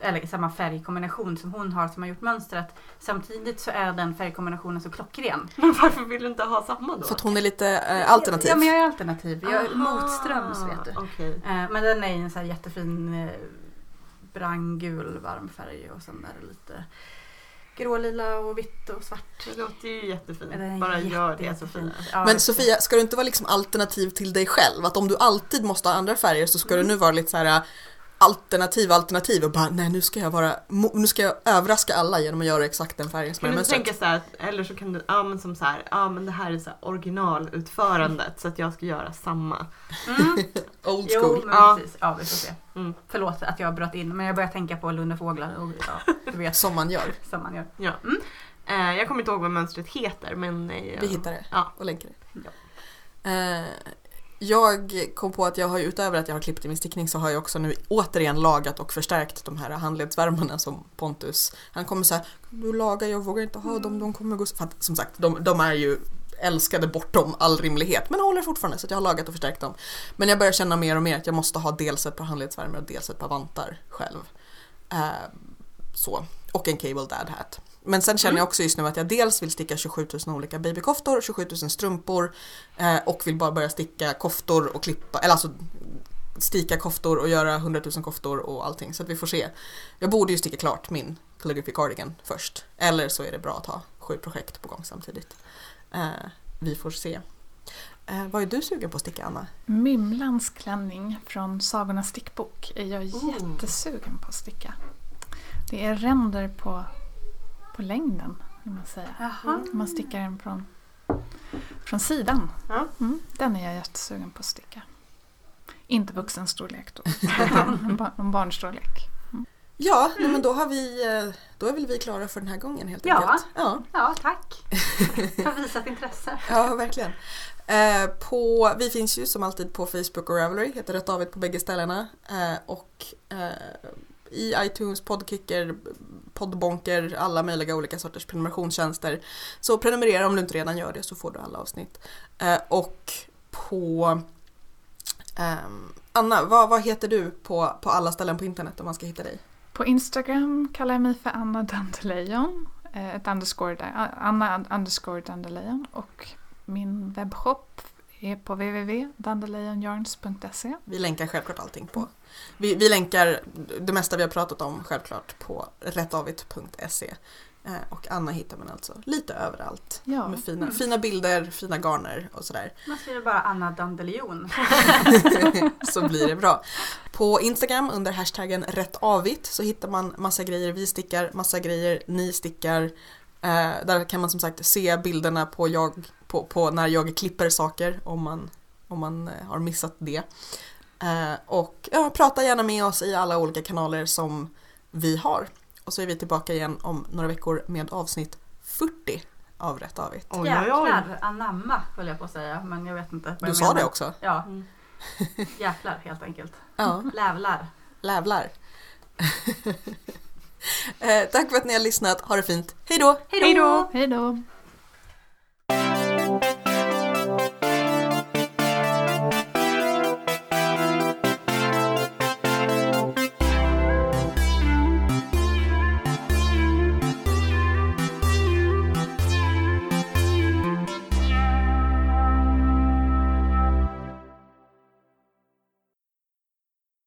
S2: eller samma färgkombination som hon har som har gjort mönstret. Samtidigt så är den färgkombinationen så klockren.
S3: Men varför vill du inte ha samma då?
S1: För att hon är lite eh, alternativ.
S2: Ja men jag är alternativ. Jag är
S3: Aha,
S2: motströms vet du.
S3: Okej.
S2: Eh, men den är i en så här jättefin eh, brandgul varm färg och sen är det lite grålila och vitt och svart.
S3: Det låter ju jättefint. Bara gör
S2: jätte-
S3: det
S2: jättefin.
S3: Sofia.
S2: Ja,
S1: Men Sofia, ska du inte vara liksom alternativ till dig själv? Att om du alltid måste ha andra färger så ska du nu vara lite så här alternativ, alternativ och bara nej nu ska jag vara, nu ska jag överraska alla genom att göra exakt den färgen som
S3: Kan
S1: är
S3: du inte
S1: mönstret.
S3: tänka så här, eller så kan du, ja men som så här, ja men det här är så här originalutförandet så att jag ska göra samma.
S2: Mm.
S1: Old
S2: Jo,
S1: school.
S2: men
S3: Ja.
S2: precis. Ja, vi får se.
S3: Mm.
S2: Förlåt att jag bröt in, men jag börjar tänka på lunnefåglar och ja, du vet
S1: Som man gör.
S2: som man gör.
S3: Ja.
S2: Mm.
S3: Eh, jag kommer inte ihåg vad mönstret heter men... eh,
S1: Vi hittar det
S3: Ja.
S1: och länkar det.
S2: Ja.
S1: Eh, jag kom på att jag har ju utöver att jag har klippt i min stickning så har jag också nu återigen lagat och förstärkt de här handledsvärmarna som Pontus. Han kommer säga du lagar, jag vågar inte ha dem, de kommer gå... För att, som sagt, de, de är ju älskade bortom all rimlighet men håller fortfarande så att jag har lagat och förstärkt dem. Men jag börjar känna mer och mer att jag måste ha dels ett par handledsvärmare och dels ett par vantar själv. Eh, så. Och en cable dad hat. Men sen känner jag också just nu att jag dels vill sticka 27 000 olika babykoftor, 27 000 strumpor eh, och vill bara börja sticka koftor och klippa, eller alltså stika koftor och göra 100 000 koftor och allting så att vi får se. Jag borde ju sticka klart min calligraphy cardigan först. Eller så är det bra att ha sju projekt på gång samtidigt. Eh, vi får se. Eh, vad är du sugen på att sticka Anna?
S4: Mymlans klänning från Sagornas stickbok är jag
S3: Oh.
S4: jättesugen på att sticka. Det är ränder på, på längden, kan man säga.
S2: Jaha.
S4: Om man stickar den från, från sidan.
S3: Ja.
S4: Mm, den är jag jättesugen på att sticka. Inte vuxenstorlek då, en barnstorlek.
S1: Ja, nej, men då har vi, eh, då är väl vi klara för den här gången helt
S2: Ja.
S1: enkelt. Ja.
S2: Ja, tack. Har visat intresse.
S1: Ja, verkligen. Eh, på, vi finns ju som alltid på Facebook och Ravelry, heter Rätt David på bägge ställena. Eh, och eh, i iTunes, Podkicker, Podbonker, alla möjliga olika sorters prenumerationstjänster. Så prenumerera om du inte redan gör det så får du alla avsnitt. Eh, och på ehm, Anna, vad, vad heter du på, på alla ställen på internet om man ska hitta dig?
S4: På Instagram kallar jag mig för Anna Dandelion. Eh, ett underscore där, Anna underscore Dandelion. Och min webbshop är på www.dandelionjarns.se.
S1: Vi länkar självklart allting på. Vi, vi länkar det mesta vi har pratat om självklart på rättavit.se. Eh, och Anna hittar man alltså lite överallt.
S4: Ja.
S1: Med fina, fina bilder, fina garner och sådär.
S2: Man skriver bara Anna Dandelion.
S1: så blir det bra. På Instagram under hashtaggen rättavit så hittar man massa grejer vi stickar, massa grejer ni stickar. Eh, där kan man som sagt se bilderna på, jag, på, på när jag klipper saker om man, om man eh, har missat det. Eh, och ja, prata gärna med oss i alla olika kanaler som vi har. Och så är vi tillbaka igen om några veckor med avsnitt 40 av Rätt Avigt.
S3: Oj.
S2: Jäklar anamma höll jag på att säga. Men jag vet inte.
S1: Du sa
S2: menar.
S1: det också.
S2: Ja,
S3: Mm.
S2: jäklar helt enkelt.
S1: Ja.
S2: Lävlar.
S1: Lävlar. eh, tack för att ni har lyssnat. Ha det fint. Hej då!
S2: Hej då!
S4: Hej då!